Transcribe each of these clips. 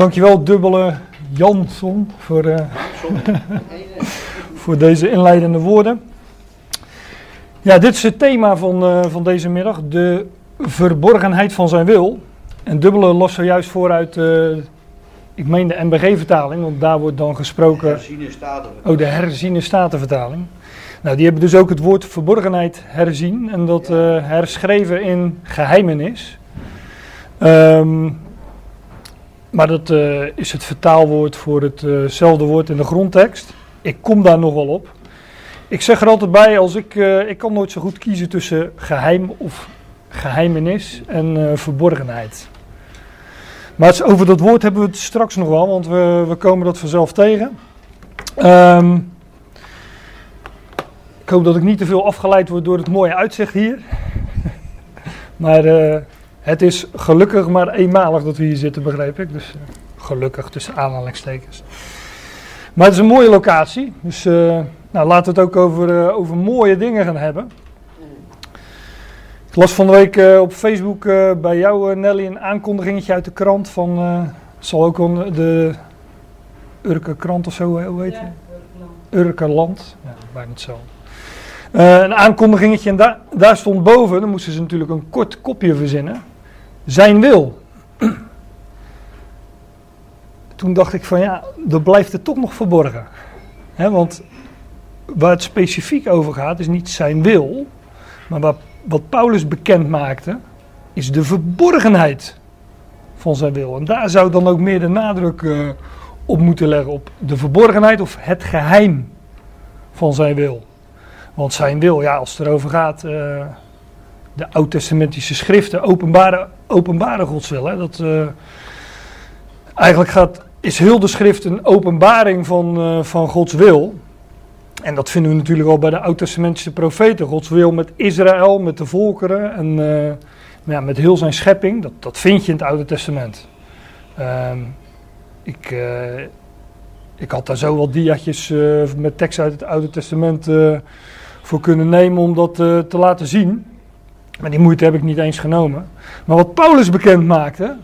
Dankjewel, dubbele Jansson, voor, uh, voor deze inleidende woorden. Ja, dit is het thema van, uh, van deze middag, de verborgenheid van zijn wil. En dubbele las zojuist vooruit, uh, ik meen de MBG-vertaling, want daar wordt dan gesproken... Oh, de herziene statenvertaling. Nou, die hebben dus ook het woord verborgenheid herzien en dat herschreven in geheimenis. Um, maar dat uh, is het vertaalwoord voor hetzelfde uh woord in de grondtekst. Ik kom daar nog wel op. Ik zeg er altijd bij, als ik, uh, ik kan nooit zo goed kiezen tussen geheim of geheimenis en verborgenheid. Maar over dat woord hebben we het straks nog wel, want we, we komen dat vanzelf tegen. Um, ik hoop dat ik niet te veel afgeleid word door het mooie uitzicht hier. maar het is gelukkig maar eenmalig dat we hier zitten, begreep ik. Dus uh, gelukkig tussen aanhalingstekens. Maar het is een mooie locatie. Dus uh, nou, laten we het ook over, uh, over mooie dingen gaan hebben. Ik las van de week op Facebook bij jou, Nelly, een aankondigingetje uit de krant van. zal ook een, de Urke krant of zo, hoe heet het? Ja, Urke Land. Ja, bijna hetzelfde. een aankondigingetje en daar, daar stond boven, dan moesten ze natuurlijk een kort kopje verzinnen zijn wil. Toen dacht ik van ja, dat blijft het toch nog verborgen. He, want waar het specifiek over gaat is niet zijn wil, maar wat, wat Paulus bekend maakte, is de verborgenheid van zijn wil. En daar zou dan ook meer de nadruk uh, op moeten leggen, op de verborgenheid of het geheim van zijn wil. Want zijn wil, ja, als het erover gaat, uh, de oud-testamentische schriften openbaren, openbaren Gods wil. Hè? Dat, uh, eigenlijk gaat, is heel de schrift een openbaring van, uh, van Gods wil. En dat vinden we natuurlijk al bij de oud-testamentische profeten. Gods wil met Israël, met de volkeren en uh, ja, met heel zijn schepping. Dat, dat vind je in het Oude Testament. Ehm, ik, ik had daar zo wel diaatjes met tekst uit het Oude Testament voor kunnen nemen om dat te laten zien. Maar die moeite heb ik niet eens genomen. Maar wat Paulus bekend maakte,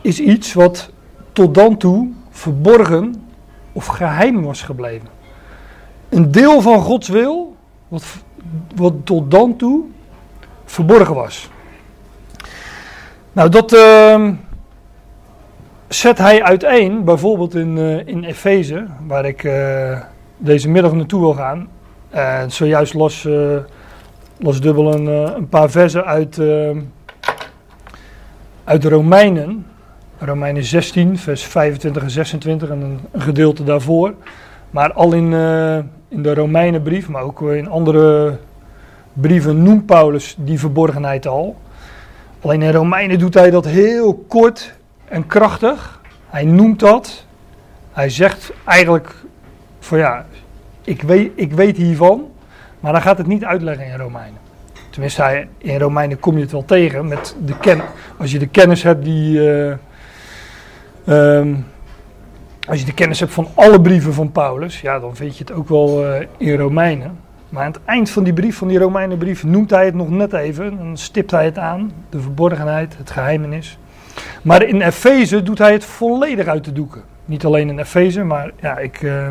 is iets wat tot dan toe verborgen of geheim was gebleven. Een deel van Gods wil, wat, wat tot dan toe verborgen was. Nou, dat uh, zet hij uiteen, bijvoorbeeld in, uh, in Efeze, waar ik uh, deze middag naartoe wil gaan. En zojuist las dubbel een, eh, een paar versen uit, uh, uit Romeinen. Romeinen 16, vers 25 en 26 en een, gedeelte daarvoor. Maar al in, uh, in de Romeinenbrief, maar ook in andere brieven noemt Paulus die verborgenheid al. Alleen in Romeinen doet hij dat heel kort en krachtig. Hij noemt dat. Hij zegt eigenlijk van ja, ik weet, ik weet hiervan. Maar dan gaat het niet uitleggen in Romeinen. Tenminste, in Romeinen kom je het wel tegen. Met de ken als je de kennis hebt die. Uh, um, als je de kennis hebt van alle brieven van Paulus, ja, dan vind je het ook wel uh, in Romeinen. Maar aan het eind van die brief, van die Romeinenbrief, noemt hij het nog net even. Dan stipt hij het aan, de verborgenheid, het geheimenis. Maar in Efeze doet hij het volledig uit de doeken. Niet alleen in Efeze, maar ja, ik, uh,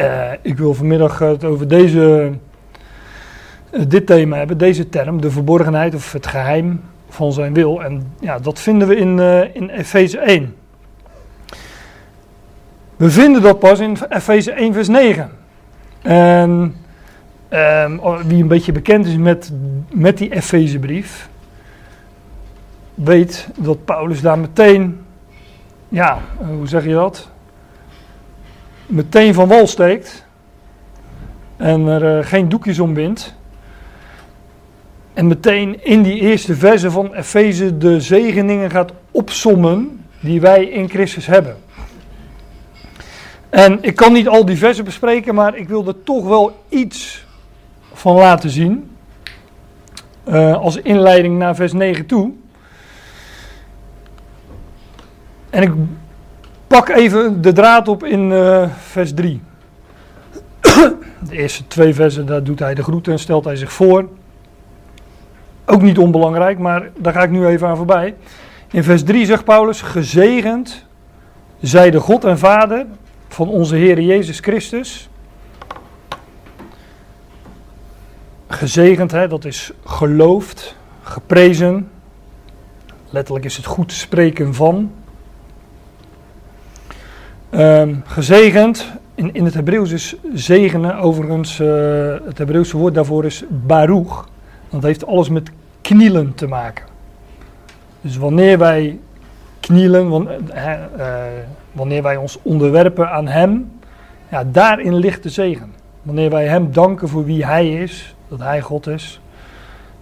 uh, ik wil vanmiddag het over deze, uh, dit thema hebben, deze term, de verborgenheid of het geheim van zijn wil. En ja, dat vinden we in, uh, in Efeze 1. We vinden dat pas in Efeze 1 vers 9. En um, wie een beetje bekend is met, met die Efezebrief, weet dat Paulus daar meteen, ja, hoe zeg je dat? Meteen van wal steekt en er uh, geen doekjes om bindt. En meteen in die eerste verse van Efeze de zegeningen gaat opsommen die wij in Christus hebben. En ik kan niet al die versen bespreken, maar ik wil er toch wel iets van laten zien. Uh, als inleiding naar vers 9 toe. En ik pak even de draad op in uh, vers 3. De eerste twee versen, daar doet hij de groeten en stelt hij zich voor. Ook niet onbelangrijk, maar daar ga ik nu even aan voorbij. In vers 3 zegt Paulus: Gezegend zij de God en Vader van onze Heer Jezus Christus. Gezegend, hè, dat is geloofd, geprezen. Letterlijk is het goed spreken van. Ehm, gezegend, in, in het Hebreeuws is zegenen, overigens, uh, het Hebreeuwse woord daarvoor is baruch. Dat heeft alles met knielen te maken. Dus wanneer wij knielen, uh, wanneer wij ons onderwerpen aan Hem, ja, daarin ligt de zegen. Wanneer wij Hem danken voor wie Hij is, dat Hij God is.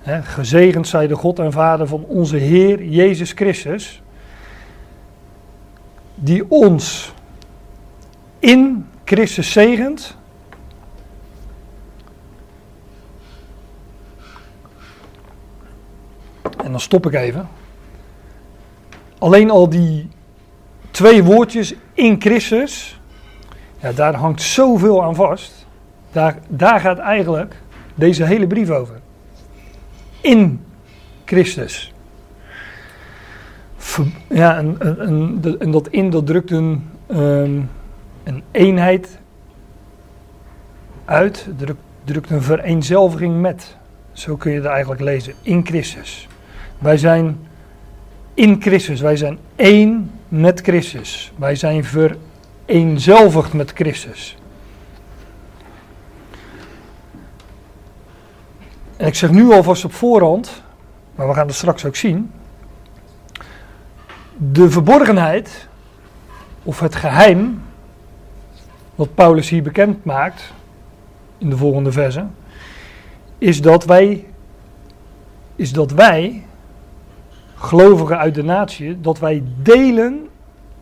Hè, gezegend zij de God en Vader van onze Heer Jezus Christus, die ons in Christus zegent. En dan stop ik even. Alleen al die twee woordjes in Christus, ja, daar hangt zoveel aan vast. Daar, daar gaat eigenlijk deze hele brief over. In Christus. Ja, en, en, en dat in, dat drukt een, ehm, een eenheid uit, drukt, drukt een vereenzelviging met. Zo kun je het eigenlijk lezen. In Christus. Wij zijn in Christus. Wij zijn één met Christus. Wij zijn vereenzelvigd met Christus. En ik zeg nu alvast op voorhand, maar we gaan het straks ook zien. De verborgenheid, of het geheim, wat Paulus hier bekend maakt, in de volgende verse, is dat wij, is dat wij gelovigen uit de natie, dat wij delen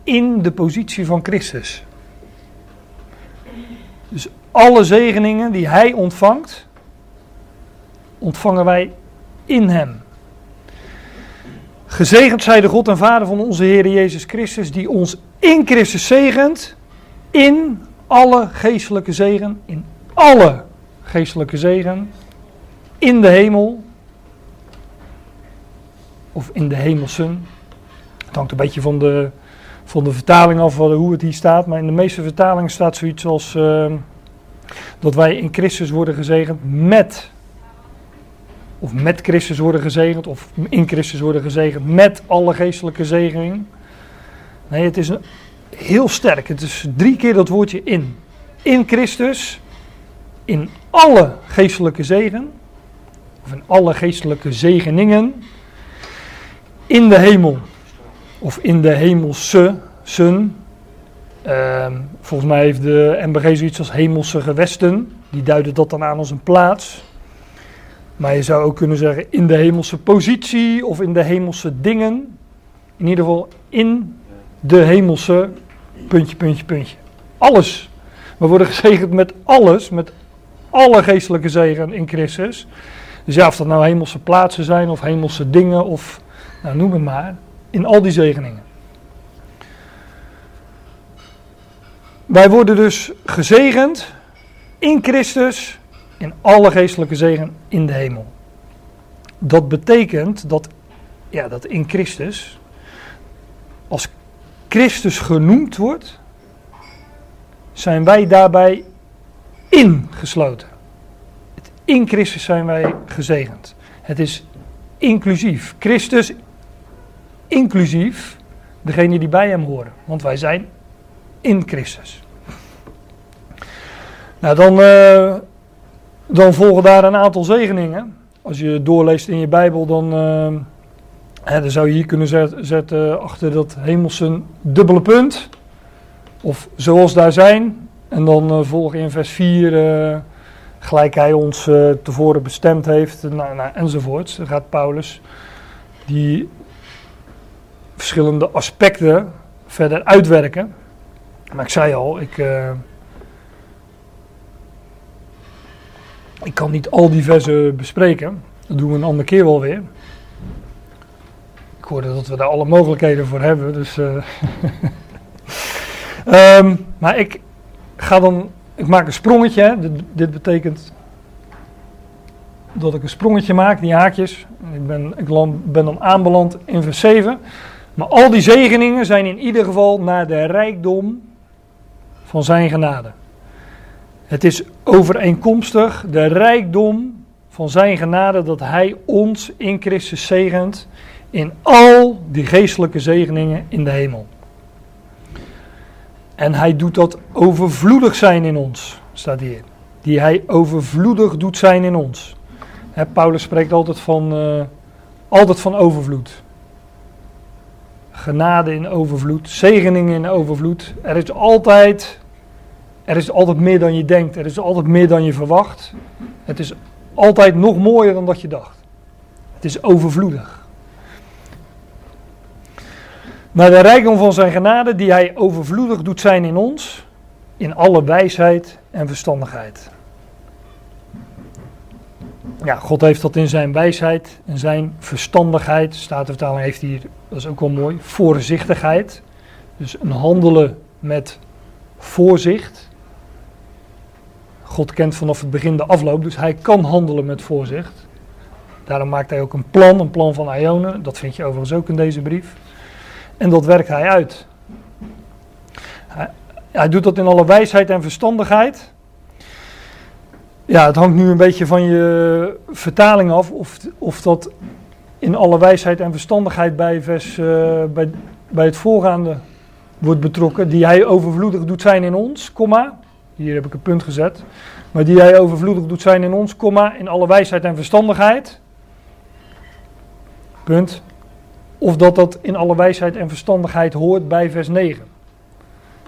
in de positie van Christus. Dus alle zegeningen die hij ontvangt, ontvangen wij in hem. Gezegend zij de God en Vader van onze Heer Jezus Christus, die ons in Christus zegent, in alle geestelijke zegen, in alle geestelijke zegen, in de hemel of in de hemelsen. Het hangt een beetje van de, van de vertaling af hoe het hier staat. Maar in de meeste vertalingen staat zoiets als uh, dat wij in Christus worden gezegend met. Of met Christus worden gezegend. Of in Christus worden gezegend met alle geestelijke zegening. Nee, het is een, heel sterk. Het is drie keer dat woordje in. In Christus. In alle geestelijke zegen. Of in alle geestelijke zegeningen in de hemel. Of in de hemelse sun. Uh, volgens mij heeft de MBG zoiets als hemelse gewesten. Die duiden dat dan aan als een plaats. Maar je zou ook kunnen zeggen in de hemelse positie of in de hemelse dingen. In ieder geval in de hemelse puntje, puntje, puntje. Alles. We worden gezegend met alles, met alle geestelijke zegen in Christus. Dus ja, of dat nou hemelse plaatsen zijn of hemelse dingen of nou, noem het maar, in al die zegeningen. Wij worden dus gezegend in Christus in alle geestelijke zegen in de hemel. Dat betekent dat, ja, dat in Christus, als Christus genoemd wordt, zijn wij daarbij ingesloten. In Christus zijn wij gezegend. Het is inclusief. Christus inclusief degene die bij hem horen. Want wij zijn in Christus. Nou, dan, uh, dan volgen daar een aantal zegeningen. Als je doorleest in je Bijbel, dan, uh, hè, dan zou je hier kunnen zetten, achter dat hemelse dubbele punt. Of zoals daar zijn. En dan uh, volgen in vers 4 gelijk hij ons tevoren bestemd heeft, nou, nou, enzovoorts. Dan gaat Paulus die verschillende aspecten verder uitwerken. Maar ik zei al, ik, ik kan niet al die versen bespreken. Dat doen we een andere keer wel weer. Hoorde dat we daar alle mogelijkheden voor hebben. Dus, uh, um, maar ik ga dan, ik maak een sprongetje. Dit, dit, betekent dat ik een sprongetje maak, die haakjes. Ik ben, ik ben dan aanbeland in vers 7. Maar al die zegeningen zijn in ieder geval naar de rijkdom van zijn genade. Het is overeenkomstig de rijkdom van zijn genade dat hij ons in Christus zegent in al die geestelijke zegeningen in de hemel. En hij doet dat overvloedig zijn in ons, staat hier. Die hij overvloedig doet zijn in ons. Paulus spreekt altijd van, uh, altijd van overvloed. Genade in overvloed, zegeningen in overvloed. Er is altijd, er is altijd meer dan je denkt. Er is altijd meer dan je verwacht. Het is altijd nog mooier dan dat je dacht. Het is overvloedig. Maar de rijkdom van zijn genade, die hij overvloedig doet zijn in ons, in alle wijsheid en verstandigheid. Ja, God heeft dat in zijn wijsheid en zijn verstandigheid, Statenvertaling heeft hier, dat is ook wel mooi, voorzichtigheid. Dus een handelen met voorzicht. God kent vanaf het begin de afloop, dus hij kan handelen met voorzicht. Daarom maakt hij ook een plan, een plan van Ionen. Dat vind je overigens ook in deze brief. En dat werkt hij uit. Hij, doet dat in alle wijsheid en verstandigheid. Ja, het hangt nu een beetje van je vertaling af of, of dat in alle wijsheid en verstandigheid bij, uh, bij, bij het voorgaande wordt betrokken. Die hij overvloedig doet zijn in ons, komma. Hier heb ik een punt gezet. Maar die hij overvloedig doet zijn in ons, komma, in alle wijsheid en verstandigheid. Punt. Of dat dat in alle wijsheid en verstandigheid hoort bij vers 9.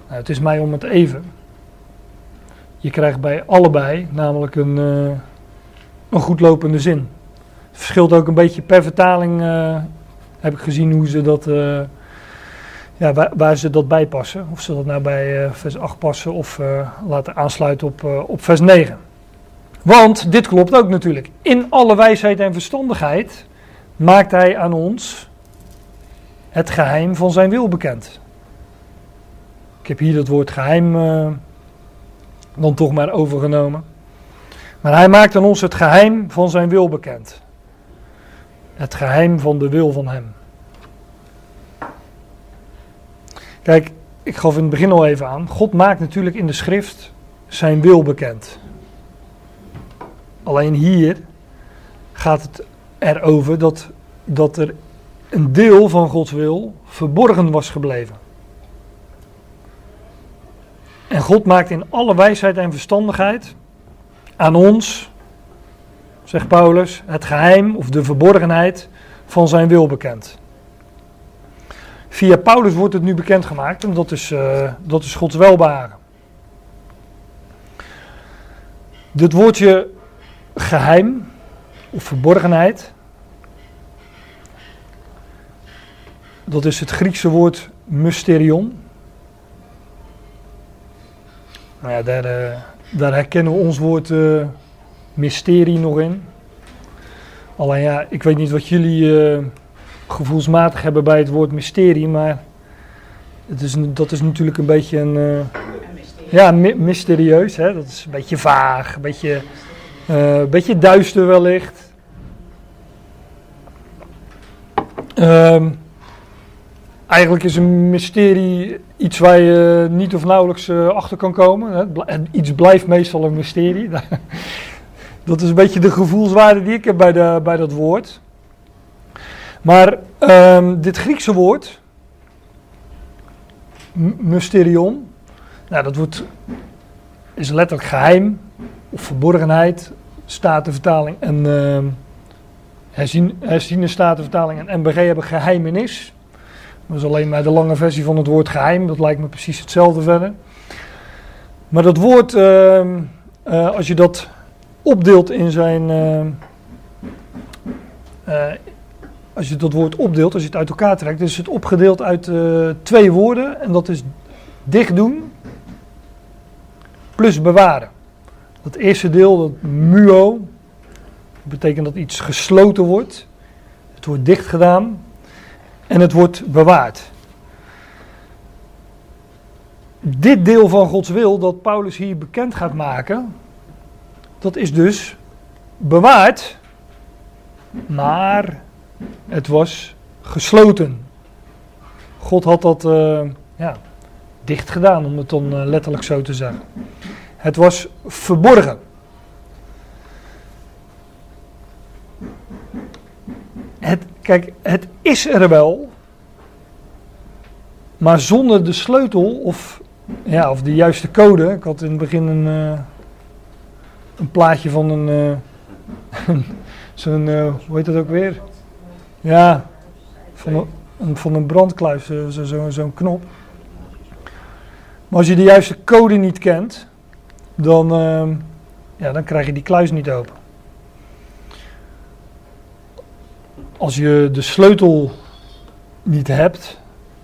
Nou, het is mij om het even. Je krijgt bij allebei namelijk een, uh, een goedlopende zin. Het verschilt ook een beetje per vertaling. Uh, heb ik gezien hoe ze dat. Uh, ja, waar, waar, ze dat bij passen. Of ze dat nou bij vers 8 passen of laten aansluiten op, op vers 9. Want dit klopt ook natuurlijk. In alle wijsheid en verstandigheid maakt hij aan ons het geheim van zijn wil bekend. Ik heb hier het woord geheim dan toch maar overgenomen. Maar hij maakt aan ons het geheim van zijn wil bekend. Het geheim van de wil van hem. Kijk, ik gaf in het begin al even aan. God maakt natuurlijk in de schrift zijn wil bekend. Alleen hier gaat het erover dat, dat er een deel van Gods wil verborgen was gebleven. En God maakt in alle wijsheid en verstandigheid aan ons, zegt Paulus, het geheim of de verborgenheid van zijn wil bekend. Via Paulus wordt het nu bekendgemaakt en dat is, uh, dat is Gods welbaren. Dit woordje geheim of verborgenheid, dat is het Griekse woord mysterion. Nou ja, daar, daar herkennen we ons woord uh, mysterie nog in. Alleen ja, ik weet niet wat jullie uh, gevoelsmatig hebben bij het woord mysterie, maar het is, dat is natuurlijk een beetje een. ja, my mysterieus. Hè? Dat is een beetje vaag, een beetje, een beetje duister wellicht. Um, Eigenlijk is een mysterie iets waar je niet of nauwelijks uh, achter kan komen. Hè. Iets blijft meestal een mysterie. dat is een beetje de gevoelswaarde die ik heb bij, de, bij dat woord. Maar um, dit Griekse woord, mysterion, nou, dat wordt, is letterlijk geheim of verborgenheid, statenvertaling en uh, herzien, herziene statenvertaling en MBG hebben geheimenis. Dat is alleen maar de lange versie van het woord geheim. Dat lijkt me precies hetzelfde verder. Maar dat woord, uh, uh, als je dat opdeelt in zijn. Uh, als je dat woord opdeelt, als je het uit elkaar trekt, is het opgedeeld uit twee woorden. En dat is dicht doen plus bewaren. Dat eerste deel, dat muo, betekent dat iets gesloten wordt. Het wordt dicht gedaan en het wordt bewaard. Dit deel van Gods wil dat Paulus hier bekend gaat maken, dat is dus bewaard, maar het was gesloten. God had dat uh, ja, dicht gedaan, om het dan letterlijk zo te zeggen. Het was verborgen. Kijk, het is er wel, maar zonder de sleutel of, ja, of de juiste code. Ik had in het begin een, uh, een plaatje van een. Uh, zo'n. Uh, hoe heet dat ook weer? Ja, van een, van een brandkluis, zo'n zo, zo knop. Maar als je de juiste code niet kent, dan, ja, dan krijg je die kluis niet open. Als je de sleutel niet hebt,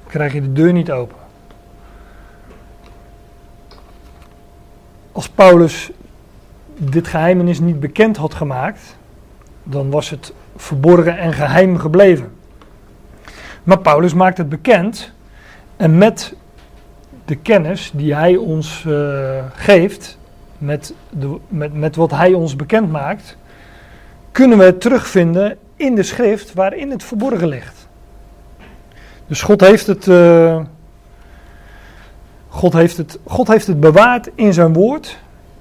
krijg je de deur niet open. Als Paulus dit geheimenis niet bekend had gemaakt, dan was het verborgen en geheim gebleven. Maar Paulus maakt het bekend en met de kennis die hij ons uh, geeft, met, de, met, met wat hij ons bekend maakt, kunnen we het terugvinden in de schrift waarin het verborgen ligt. Dus God heeft het, uh, God heeft het, God heeft het bewaard in zijn woord.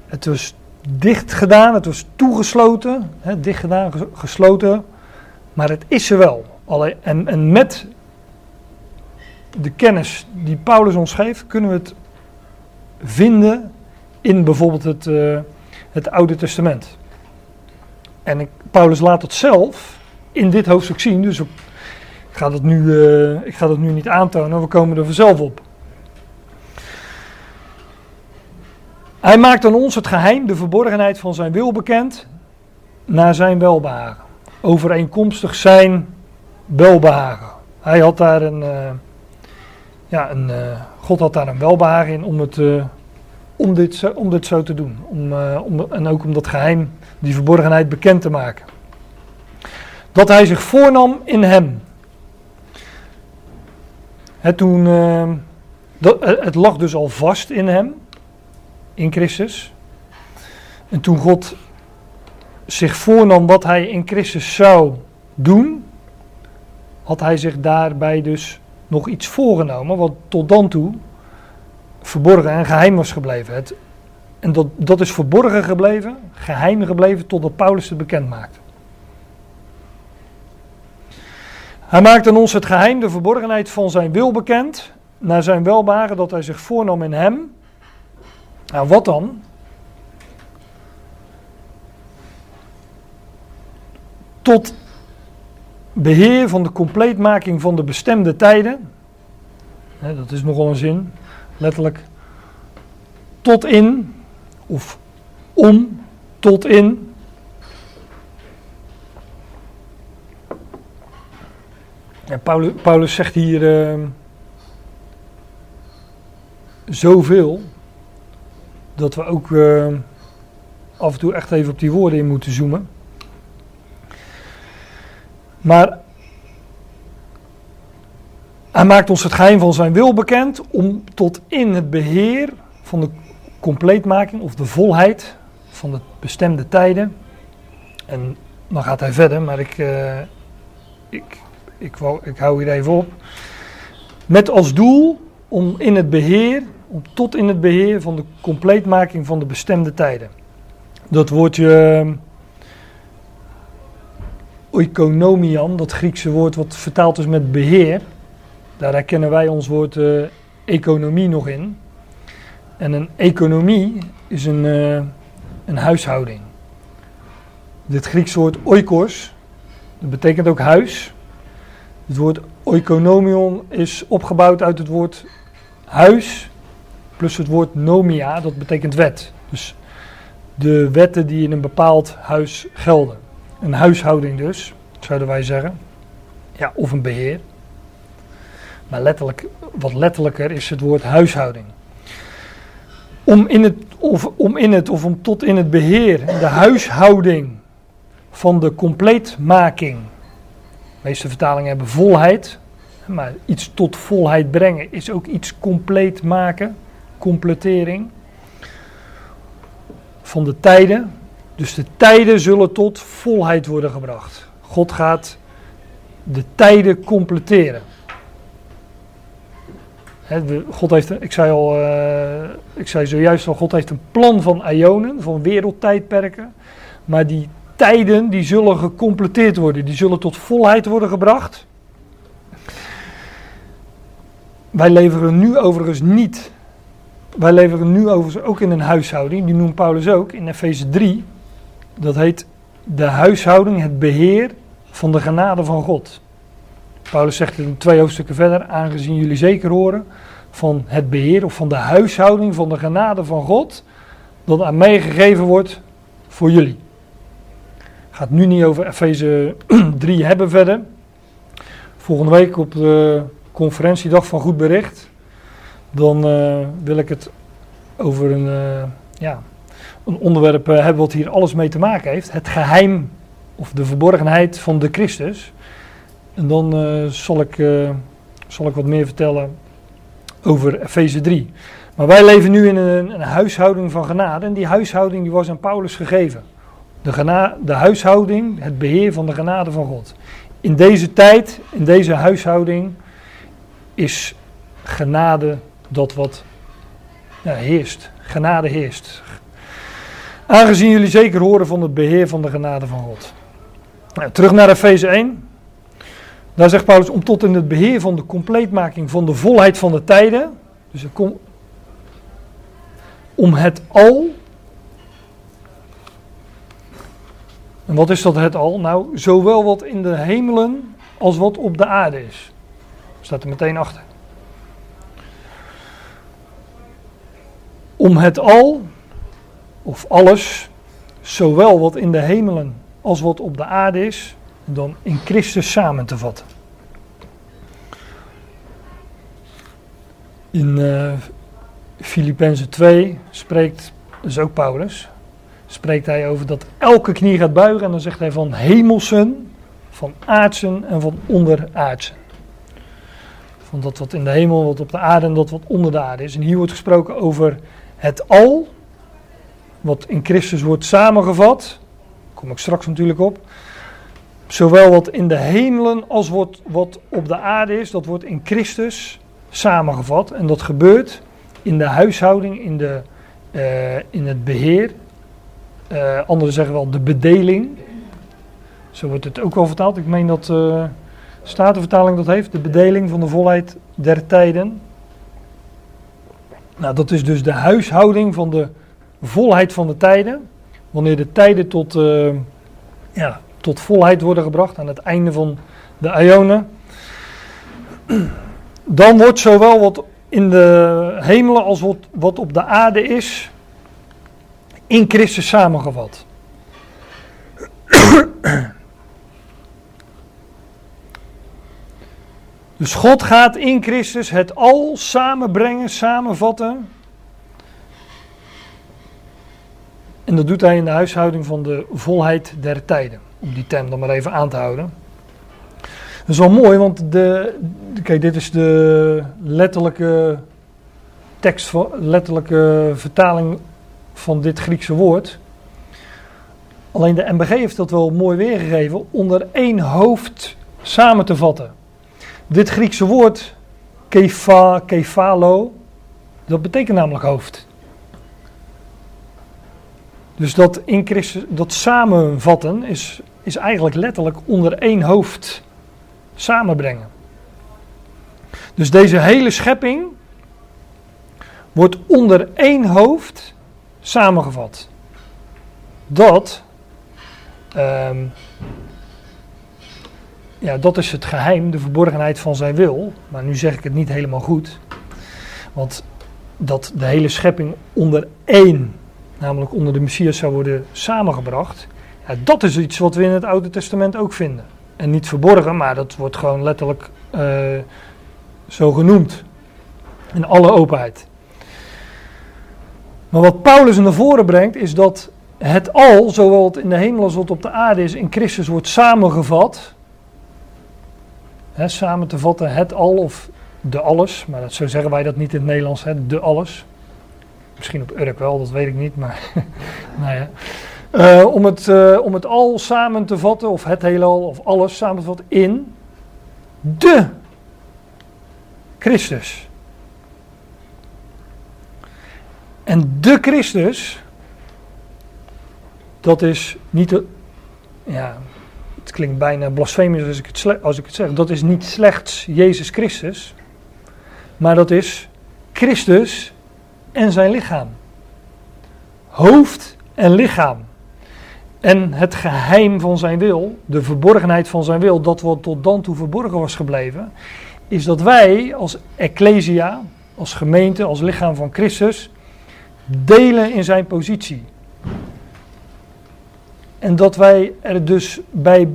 Het was dicht gedaan, het was toegesloten, hè, dicht gedaan, gesloten, maar het is er wel. Allee, en, en met de kennis die Paulus ons geeft, kunnen we het vinden in bijvoorbeeld het, uh, het Oude Testament. En ik, Paulus laat het zelf in dit hoofdstuk zien. Dus ik ga dat nu, uh, ik ga dat nu niet aantonen, we komen er vanzelf op. Hij maakt aan ons het geheim, de verborgenheid van zijn wil bekend, naar zijn welbehagen. Overeenkomstig zijn welbehagen. Hij had daar een, uh, ja, een, uh, God had daar een welbehagen in om, het, om, dit, om dit zo te doen. Om, om, en ook om dat geheim, die verborgenheid bekend te maken dat hij zich voornam in hem. Toen, uh, dat, het lag dus al vast in hem, in Christus. En toen God zich voornam wat hij in Christus zou doen, had hij zich daarbij dus nog iets voorgenomen, wat tot dan toe verborgen en geheim was gebleven. En dat, dat is verborgen gebleven, geheim gebleven, totdat Paulus het bekend maakte. Hij maakt ons het geheim, de verborgenheid van zijn wil bekend, naar zijn welbaren dat hij zich voornam in hem. Nou, wat dan? Tot beheer van de compleetmaking van de bestemde tijden. dat is nogal een zin, letterlijk. Tot in, of om, tot in Paulus, Paulus zegt hier uh, zoveel dat we ook uh, af en toe echt even op die woorden in moeten zoomen. Maar hij maakt ons het geheim van zijn wil bekend om tot in het beheer van de compleetmaking of de volheid van de bestemde tijden. En dan gaat hij verder, maar ik, uh, ik ik, ik hou hier even op. Met als doel om in het beheer, om tot in het beheer van de compleetmaking van de bestemde tijden. Dat woordje uh, oikonomian, dat Griekse woord wat vertaald is met beheer, daar herkennen wij ons woord uh, economie nog in. En een economie is een, uh, een huishouding. Dit Griekse woord oikos, dat betekent ook huis. Het woord oikonomion is opgebouwd uit het woord huis plus het woord nomia, dat betekent wet. Dus de wetten die in een bepaald huis gelden. Een huishouding dus, zouden wij zeggen. Ja, of een beheer. Maar letterlijk, wat letterlijker is het woord huishouding. Om in het, of, om in het, of om tot in het beheer, de huishouding van de compleetmaking meeste vertalingen hebben volheid. Maar iets tot volheid brengen is ook iets compleet maken. Completering. Van de tijden. Dus de tijden zullen tot volheid worden gebracht. God gaat de tijden completeren. God heeft, ik zei, al, ik zei zojuist al, God heeft een plan van ionen, van wereldtijdperken. Maar die tijden die zullen gecompleteerd worden, die zullen tot volheid worden gebracht. Wij leveren nu overigens niet. Wij leveren nu overigens ook in een huishouding, die noemt Paulus ook in Efeze 3. Dat heet de huishouding, het beheer van de genade van God. Paulus zegt in twee hoofdstukken verder, aangezien jullie zeker horen van het beheer of van de huishouding van de genade van God, dat aan mij gegeven wordt voor jullie. Gaat nu niet over Efeze 3 hebben verder. Volgende week op de conferentiedag van Goed Bericht. Dan uh, wil ik het over een, uh, ja, een onderwerp uh, hebben wat hier alles mee te maken heeft. Het geheim of de verborgenheid van de Christus. En dan zal, ik, zal ik wat meer vertellen over Efeze 3. Maar wij leven nu in een, een huishouding van genade. En die huishouding die was aan Paulus gegeven. De, de huishouding, het beheer van de genade van God. In deze tijd, in deze huishouding, is genade dat wat ja, heerst. Genade heerst. Aangezien jullie zeker horen van het beheer van de genade van God. Nou, terug naar Efeze 1. Daar zegt Paulus om tot in het beheer van de compleetmaking van de volheid van de tijden. Dus om het al En wat is dat het al? Nou, zowel wat in de hemelen als wat op de aarde is. Staat er meteen achter. Om het al, of alles, zowel wat in de hemelen als wat op de aarde is, dan in Christus samen te vatten. In uh, Filippenzen 2 spreekt, dus ook Paulus, spreekt hij over dat elke knie gaat buigen. En dan zegt hij van hemelsen, van aardsen en van onderaardsen. Van dat wat in de hemel, wat op de aarde en dat wat onder de aarde is. En hier wordt gesproken over het al, wat in Christus wordt samengevat. Daar kom ik straks natuurlijk op. Zowel wat in de hemelen als wat, wat op de aarde is, dat wordt in Christus samengevat. En dat gebeurt in de huishouding, in, de, uh, in het beheer uh, anderen zeggen wel de bedeling. Zo wordt het ook wel vertaald. Ik meen dat uh, Statenvertaling dat heeft. De bedeling van de volheid der tijden. Nou, dat is dus de huishouding van de volheid van de tijden. Wanneer de tijden tot, uh, ja, tot volheid worden gebracht aan het einde van de Ionen. Dan wordt zowel wat in de hemelen als wat, wat op de aarde is, in Christus samengevat. Dus God gaat in Christus het al samenbrengen, samenvatten. En dat doet hij in de huishouding van de volheid der tijden. Om die term dan maar even aan te houden. Dat is wel mooi, want de, kijk, dit is de letterlijke tekst, letterlijke vertaling van dit Griekse woord. Alleen de MBG heeft dat wel mooi weergegeven onder één hoofd samen te vatten. Dit Griekse woord, kefa, kefalo, dat betekent namelijk hoofd. Dus dat in Christus, dat samenvatten is, is eigenlijk letterlijk onder één hoofd samenbrengen. Dus deze hele schepping wordt onder één hoofd samengevat. Dat, um, ja, dat is het geheim, de verborgenheid van zijn wil. Maar nu zeg ik het niet helemaal goed. Want dat de hele schepping onder één, namelijk onder de Messias, zou worden samengebracht. Ja, dat is iets wat we in het Oude Testament ook vinden. En niet verborgen, maar dat wordt gewoon letterlijk uh, zo genoemd. In alle openheid. Maar wat Paulus naar voren brengt, is dat het al, zowel het in de hemel als wat op de aarde is, in Christus wordt samengevat. Samen te vatten het al of de alles, maar dat, zo zeggen wij dat niet in het Nederlands, he, de alles. Misschien op Urk wel, dat weet ik niet, maar nou ja. Uh, om, het, uh, om het al samen te vatten, of het heelal, of alles samen te vatten in de Christus. En de Christus, dat is niet, de, ja, het klinkt bijna blasfemisch als ik, het als ik het zeg, dat is niet slechts Jezus Christus, maar dat is Christus en zijn lichaam. Hoofd en lichaam. En het geheim van zijn wil, de verborgenheid van zijn wil, dat wat tot dan toe verborgen was gebleven, is dat wij als Ecclesia, als gemeente, als lichaam van Christus, delen in zijn positie. En dat wij er dus bij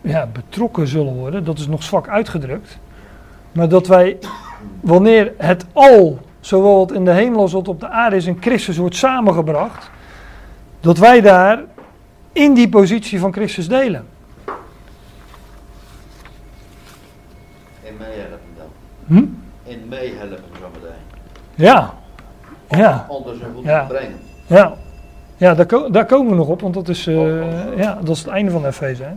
ja, betrokken zullen worden, dat is nog zwak uitgedrukt. Maar dat wij, wanneer het al, zowel wat in de hemel als wat op de aarde is, in Christus wordt samengebracht, dat wij daar in die positie van Christus delen. En meehelpen dan. Hm? En meehelpen zometeen. Ja. Ja. Zijn voeten Ja. te brengen. Ja, ja daar, ko- daar komen we nog op, want dat is, eh, ja, dat is het einde van Efeze. hè.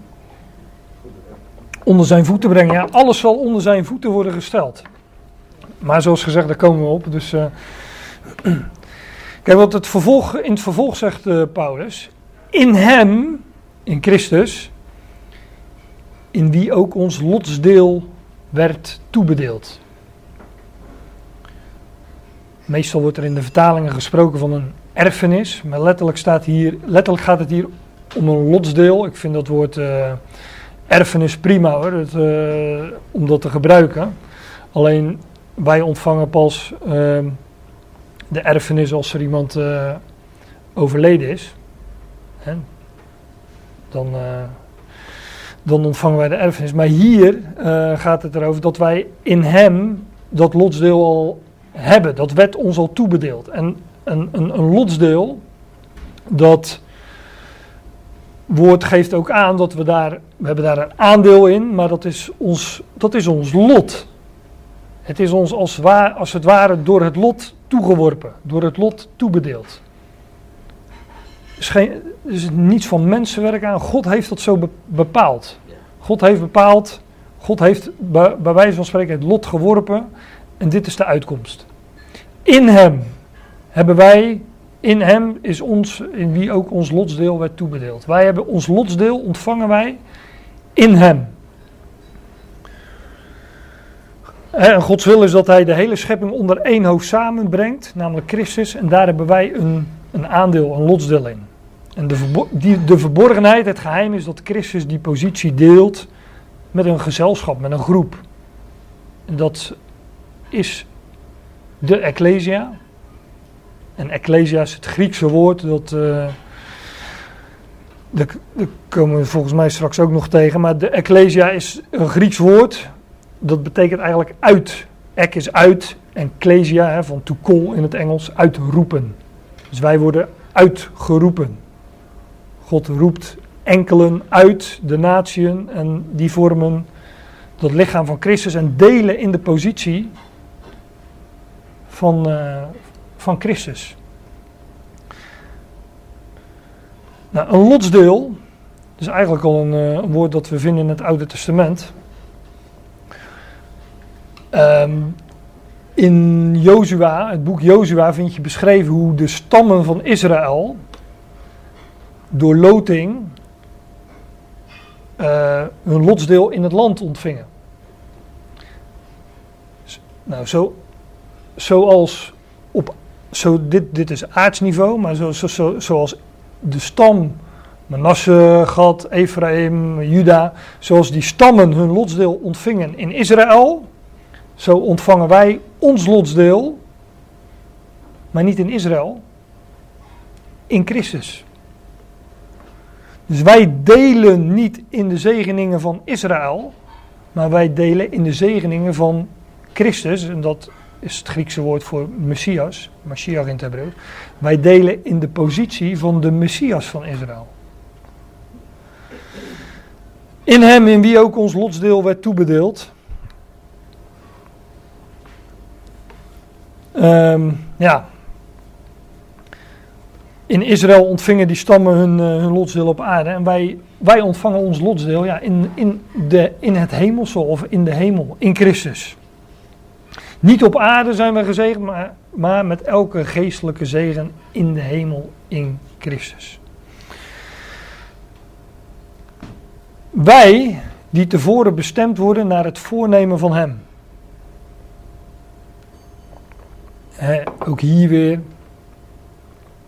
Onder zijn voeten brengen, ja, alles zal onder zijn voeten worden gesteld. Maar zoals gezegd, daar komen we op. Dus, eh, kijk, wat het vervolg, in het vervolg zegt eh, Paulus, in hem, in Christus, in wie ook ons lotsdeel werd toebedeeld. Meestal wordt er in de vertalingen gesproken van een erfenis, maar letterlijk, staat hier, letterlijk gaat het hier om een lotsdeel. Ik vind dat woord eh, erfenis prima hoor, eh, om dat te gebruiken. Alleen wij ontvangen pas ehm, de erfenis als er iemand eh, overleden is. Dan, dan ontvangen wij de erfenis. Maar hier gaat het erover dat wij in hem dat lotsdeel al hebben. Dat werd ons al toebedeeld. En een, een, een lotsdeel, dat woord geeft ook aan dat we daar, we hebben daar een aandeel in, maar dat is ons, dat is ons lot. Het is ons als, als het ware door het lot toegeworpen, door het lot toebedeeld. Er is, geen, er is niets van mensenwerk aan, God heeft dat zo be- bepaald. God heeft bepaald, God heeft bij, bij wijze van spreken het lot geworpen en dit is de uitkomst. In hem hebben wij, in hem is ons, in wie ook ons lotsdeel werd toebedeeld. Wij hebben ons lotsdeel ontvangen wij in hem. En Gods wil is dat hij de hele schepping onder één hoofd samenbrengt, namelijk Christus. En daar hebben wij een, een aandeel, een lotsdeel in. En de, die, de verborgenheid, het geheim is dat Christus die positie deelt met een gezelschap, met een groep. En dat is de Ecclesia. En Ecclesia is het Griekse woord dat. daar komen we volgens mij straks ook nog tegen. Maar de Ecclesia is een Grieks woord. Dat betekent eigenlijk uit. Ek is uit. En Ecclesia, hè, van to call in het Engels, uitroepen. Dus wij worden uitgeroepen. God roept enkelen uit de natieën en die vormen dat lichaam van Christus en delen in de positie van, eh, van Christus. Nou, een lotsdeel is eigenlijk al een, eh, een woord dat we vinden in het Oude Testament. Ehm, in Jozua, het boek Jozua, vind je beschreven hoe de stammen van Israël door loting eh, hun lotsdeel in het land ontvingen. S- Nou, zo, zoals op, zo dit, dit is aardsniveau, maar zo, zo, zo, zoals de stam Manasse, Gad, Ephraim, Juda, zoals die stammen hun lotsdeel ontvingen in Israël, zo ontvangen wij ons lotsdeel, maar niet in Israël, in Christus. Dus wij delen niet in de zegeningen van Israël, maar wij delen in de zegeningen van Christus. En dat is het Griekse woord voor Messias, Mashiach in het Hebreeuws. Wij delen in de positie van de Messias van Israël. In hem in wie ook ons lotsdeel werd toebedeeld. Ehm, ja. In Israël ontvingen die stammen hun, eh, hun lotsdeel op aarde. En wij, wij ontvangen ons lotsdeel ja, in, in, de, in het hemelse of in de hemel, in Christus. Niet op aarde zijn we gezegend, maar, maar met elke geestelijke zegen in de hemel in Christus. Wij die tevoren bestemd worden naar het voornemen van Hem. ook hier weer.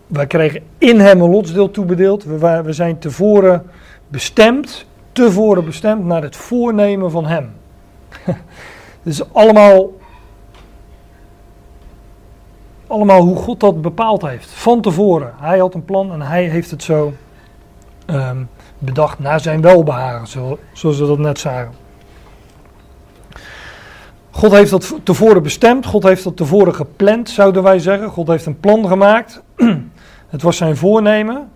Wij krijgen in Hem een lotsdeel toebedeeld. We, we zijn tevoren bestemd, tevoren bestemd naar het voornemen van Hem. Dus allemaal, allemaal hoe God dat bepaald heeft. Van tevoren. Hij had een plan en hij heeft het zo um, bedacht naar zijn welbehagen, zoals we dat net zagen. God heeft dat tevoren bestemd, God heeft dat tevoren gepland, zouden wij zeggen. God heeft een plan gemaakt. Het was zijn voornemen,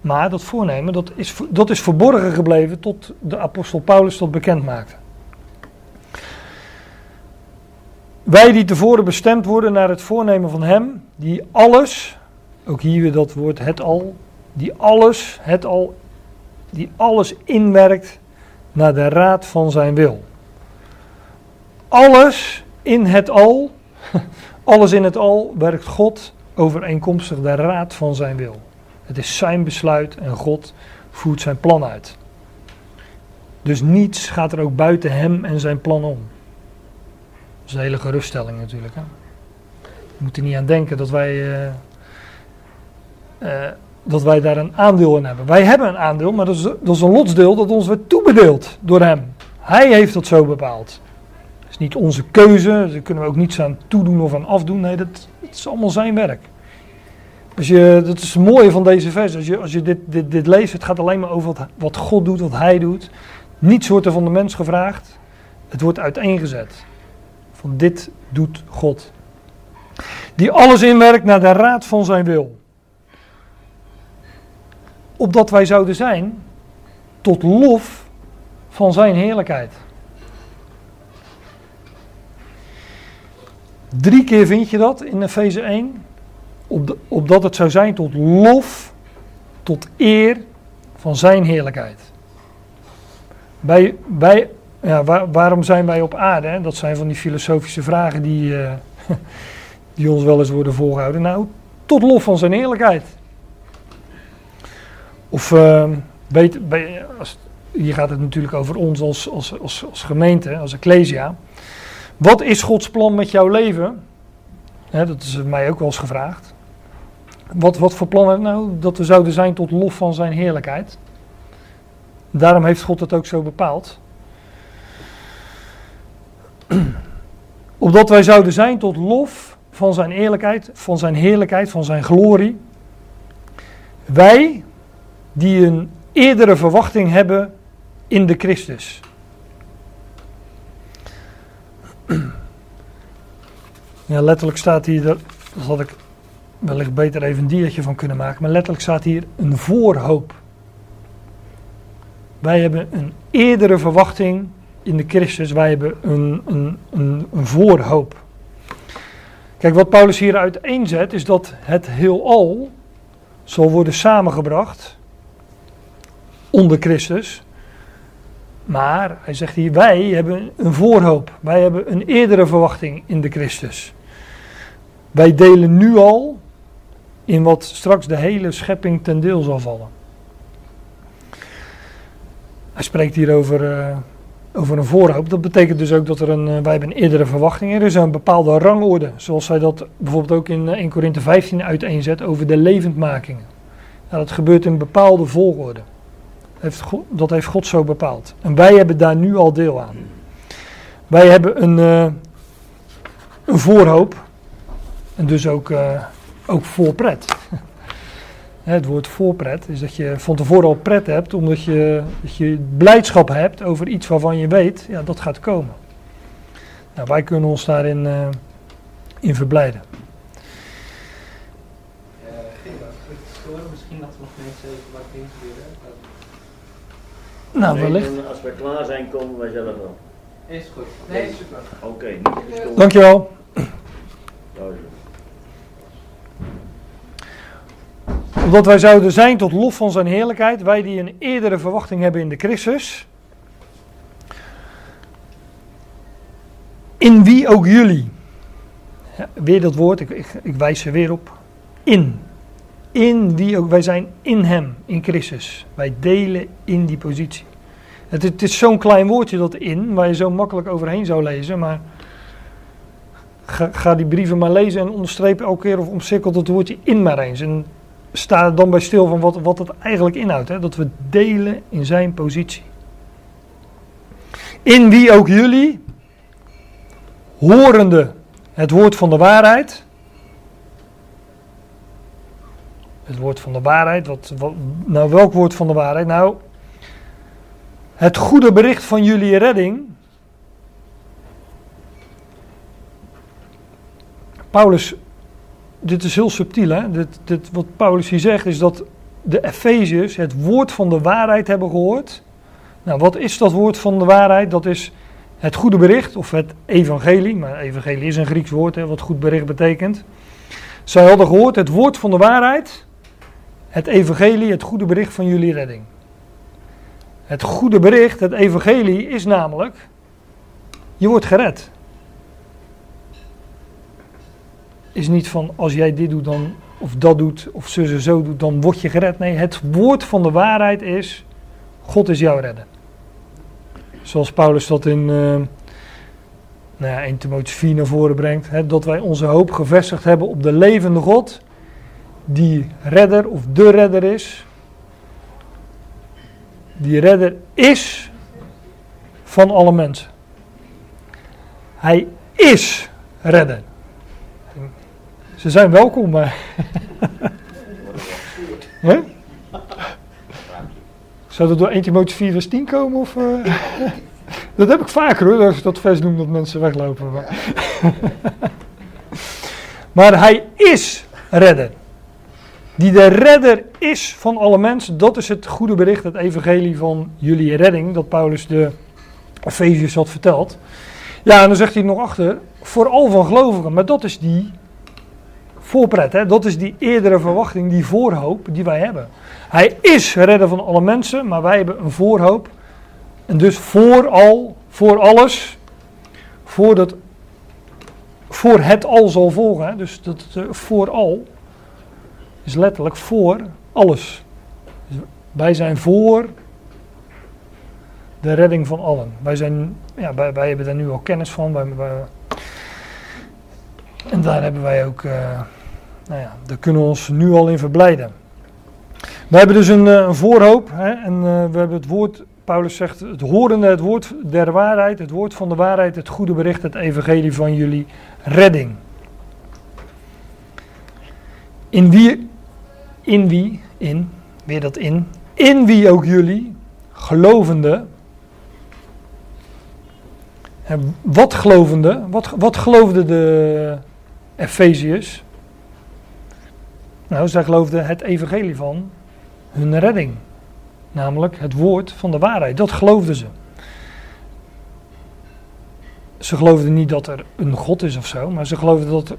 maar dat voornemen dat is, dat is verborgen gebleven tot de apostel Paulus dat bekend maakte. Wij die tevoren bestemd worden naar het voornemen van Hem, die alles, ook hier weer dat woord het al, die alles, het al die alles inwerkt naar de raad van zijn wil. Alles in het al, alles in het al werkt God overeenkomstig de raad van zijn wil. Het is zijn besluit en God voert zijn plan uit. Dus niets gaat er ook buiten hem en zijn plan om. Is een hele geruststelling natuurlijk. Hè? We moeten niet aan denken dat wij uh, uh, dat wij daar een aandeel in hebben. Wij hebben een aandeel, maar dat is, dat is een lotsdeel dat ons werd toebedeeld door hem. Hij heeft dat zo bepaald. Het is niet onze keuze, daar kunnen we ook niets aan toedoen of aan afdoen. Nee, dat, is allemaal zijn werk. Als je, dat is het mooie van deze vers. Als je, als je dit, dit, dit leest, het gaat alleen maar over wat, wat God doet, wat hij doet. Niets wordt er van de mens gevraagd. Het wordt uiteengezet. Van dit doet God. Die alles inwerkt naar de raad van zijn wil opdat wij zouden zijn tot lof van zijn heerlijkheid. Drie keer vind je dat in Efeze 1. Op opdat het zou zijn tot lof, tot eer van zijn heerlijkheid. Bij, bij, ja, waarom zijn wij op aarde? Hè? Dat zijn van die filosofische vragen die, uh, die ons wel eens worden voorgehouden. Nou, tot lof van zijn heerlijkheid. Of beter, als, hier gaat het natuurlijk over ons als, als, als, als gemeente, als ecclesia. Wat is Gods plan met jouw leven? dat is mij ook wel eens gevraagd. Wat, wat voor plan nou? Dat we zouden zijn tot lof van zijn heerlijkheid. Daarom heeft God het ook zo bepaald. Opdat wij zouden zijn tot lof van zijn eerlijkheid, van zijn heerlijkheid, van zijn glorie. Wij, die een eerdere verwachting hebben in de Christus. Ja, letterlijk staat hier, daar had ik wellicht beter even een diertje van kunnen maken, maar letterlijk staat hier een voorhoop. Wij hebben een eerdere verwachting in de Christus, wij hebben een, een, een, een voorhoop. Kijk, wat Paulus hier uiteenzet is dat het heelal zal worden samengebracht onder Christus. Maar hij zegt hier, wij hebben een voorhoop. Wij hebben een eerdere verwachting in de Christus. Wij delen nu al in wat straks de hele schepping ten deel zal vallen. Hij spreekt hier over, uh, over een voorhoop. Dat betekent dus ook dat er een, uh, wij hebben een eerdere verwachting. Er is een bepaalde rangorde. Zoals hij dat bijvoorbeeld ook in 1 Korinthe 15 uiteenzet over de levendmakingen. Nou, dat gebeurt in bepaalde volgorde. Heeft God, dat heeft God zo bepaald. En wij hebben daar nu al deel aan. Wij hebben een, uh, een voorhoop. En dus ook, uh, ook voorpret. Het woord voorpret is dat je van tevoren al pret hebt, omdat je, dat je blijdschap hebt over iets waarvan je weet, ja, dat gaat komen. Nou, wij kunnen ons daarin uh, in verblijden. Uh, misschien dat we nog mensen even wat insturen. Nou, wellicht. Als we klaar zijn, komen wij zelf wel. Is goed. Nee, super. Oké, okay, niet gestoord. Dankjewel. Omdat wij zouden zijn tot lof van zijn heerlijkheid, wij die een eerdere verwachting hebben in de Christus. In wie ook jullie. Weer dat woord, ik, ik, wijs er weer op. In. In wie ook, wij zijn in hem, in Christus. Wij delen in die positie. Het, het is zo'n klein woordje dat in, waar je zo makkelijk overheen zou lezen, maar ga, die brieven maar lezen en onderstreep elke keer of omcirkelt het woordje in maar eens. En sta er dan bij stil van wat, wat het eigenlijk inhoudt. Hè? Dat we delen in zijn positie. In wie ook jullie, horende het woord van de waarheid. Het woord van de waarheid, wat, wat, nou welk woord van de waarheid? Nou, het goede bericht van jullie redding. Paulus, dit is heel subtiel hè, dit, dit, wat Paulus hier zegt is dat de Efeziërs het woord van de waarheid hebben gehoord. Nou, wat is dat woord van de waarheid? Dat is het goede bericht of het evangelie. Maar evangelie is een Grieks woord, hè, wat goed bericht betekent. Zij hadden gehoord het woord van de waarheid, het evangelie, het goede bericht van jullie redding. Het goede bericht, het evangelie, is namelijk, je wordt gered. Is niet van als jij dit doet dan, of dat doet, of zo zo zo doet, dan word je gered. Nee, het woord van de waarheid is, God is jouw redder. Zoals Paulus dat in uh, nou ja, 1 Timotheüs 4 naar voren brengt. Hè, dat wij onze hoop gevestigd hebben op de levende God. Die redder of de redder is. Die redder is van alle mensen. Hij is redder. Ze zijn welkom, maar. Zou dat door 1 Timotheüs 4 vers 10 komen? Of, uh... dat heb ik vaker hoor, als ik dat vers noem dat mensen weglopen. Maar, maar hij is redder. Die de redder is van alle mensen. Dat is het goede bericht, het evangelie van jullie redding. Dat Paulus de Efeziërs had verteld. Ja, en dan zegt hij nog achter. Vooral van gelovigen. Maar dat is die voorpret. Hè? Dat is die eerdere verwachting, die voorhoop die wij hebben. Hij is redder van alle mensen, maar wij hebben een voorhoop. En dus vooral, voor alles, voor, dat, voor het al zal volgen. Hè? Dus dat uh, vooral is letterlijk voor alles. Dus wij zijn voor de redding van allen. Wij, zijn, ja, wij, wij hebben daar nu al kennis van. Wij, en daar hebben wij ook, uh, nou ja, daar kunnen we ons nu al in verblijden. We hebben dus een, een voorhoop hè, en uh, we hebben het woord, Paulus zegt, het horende, het woord der waarheid, het woord van de waarheid, het goede bericht, het evangelie van jullie redding. In wie, in wie, in, weer dat in, in wie ook jullie, gelovende, en wat gelovende, wat, wat geloofden de Efeziërs? Nou, zij geloofden het evangelie van hun redding. Namelijk het woord van de waarheid. Dat geloofden ze. Ze geloofden niet dat er een God is of zo, maar ze geloofden dat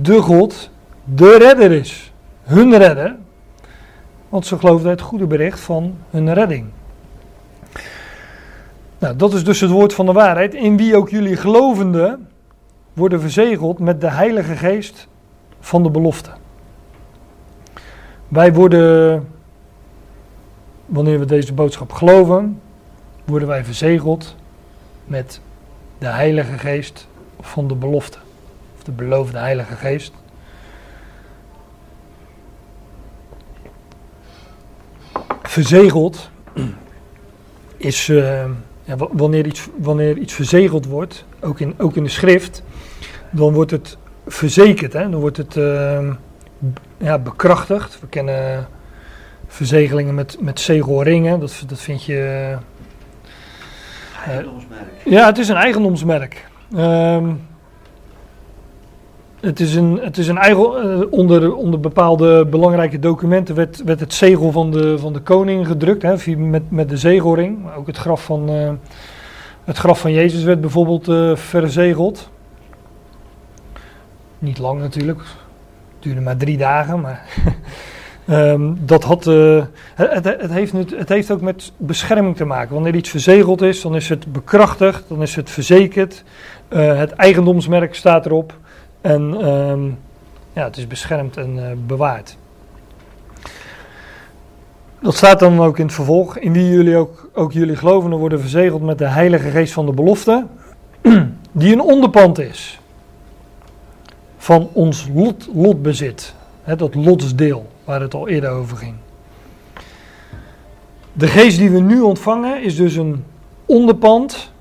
de God de redder is. Hun redder. Want ze geloofden het goede bericht van hun redding. Nou, dat is dus het woord van de waarheid. In wie ook jullie gelovenden worden verzegeld met de Heilige Geest van de belofte. Wij worden wanneer we deze boodschap geloven, worden wij verzegeld met de Heilige Geest van de belofte. Of de beloofde Heilige Geest. Verzegeld is uh, ja, wanneer, iets, wanneer iets verzegeld wordt, ook in, ook in de schrift, dan wordt het verzekerd. Hè? Dan wordt het uh, ja, bekrachtigd. We kennen verzegelingen met, met zegelringen. Dat, dat vind je. Uh, eigendomsmerk. Ja, het is een eigendomsmerk. Um, het is een, het is een eigen, uh, onder, onder bepaalde belangrijke documenten werd, werd het zegel van de, van de koning gedrukt, hè, met, met de zegelring. Maar ook het graf van, uh, het graf van Jezus werd bijvoorbeeld verzegeld. Niet lang natuurlijk, duurde maar drie dagen, maar Um, dat had, uh, het, het, heeft het heeft ook met bescherming te maken. Wanneer iets verzegeld is, dan is het bekrachtigd, dan is het verzekerd. Uh, het eigendomsmerk staat erop. En ehm, ja, het is beschermd en eh, bewaard. Dat staat dan ook in het vervolg. In wie jullie ook, ook jullie geloven, worden verzegeld met de Heilige Geest van de belofte. Die een onderpand is. Van ons lot, lotbezit. Dat lotsdeel waar het al eerder over ging. De geest die we nu ontvangen is dus een onderpand.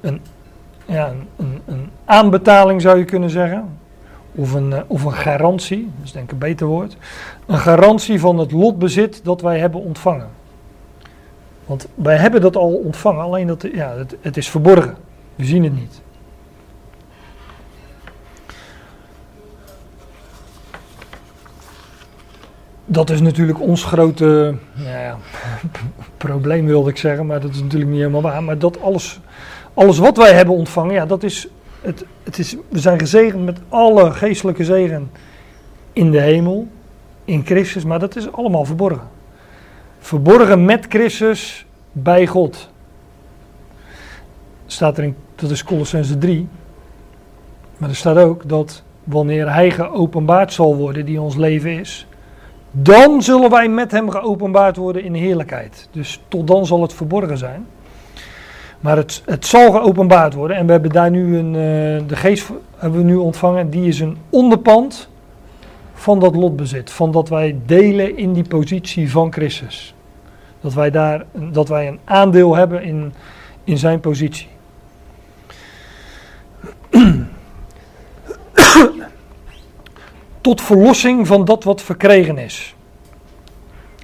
Een, ja, een, een aanbetaling zou je kunnen zeggen. Of een, eh, of een garantie, dat is denk ik een beter woord. Een garantie van het lotbezit dat wij hebben ontvangen. Want wij hebben dat al ontvangen, alleen dat ja, het is verborgen. We zien het niet. Dat is natuurlijk ons grote ja, probleem, wilde ik zeggen, maar dat is natuurlijk niet helemaal waar. Maar dat alles, alles wat wij hebben ontvangen, ja, dat is het, het is, we zijn gezegend met alle geestelijke zegen in de hemel, in Christus, maar dat is allemaal verborgen. Verborgen met Christus bij God. Staat er in, dat is Colossense 3. Maar er staat ook dat wanneer Hij geopenbaard zal worden, die ons leven is, dan zullen wij met Hem geopenbaard worden in heerlijkheid. Dus tot dan zal het verborgen zijn. Maar het, het zal geopenbaard worden. En we hebben daar nu een, uh, de geest hebben we nu ontvangen. Die is een onderpand van dat lotbezit. Van dat wij delen in die positie van Christus. Dat wij, daar, dat wij een aandeel hebben in, in zijn positie. Tot verlossing van dat wat verkregen is.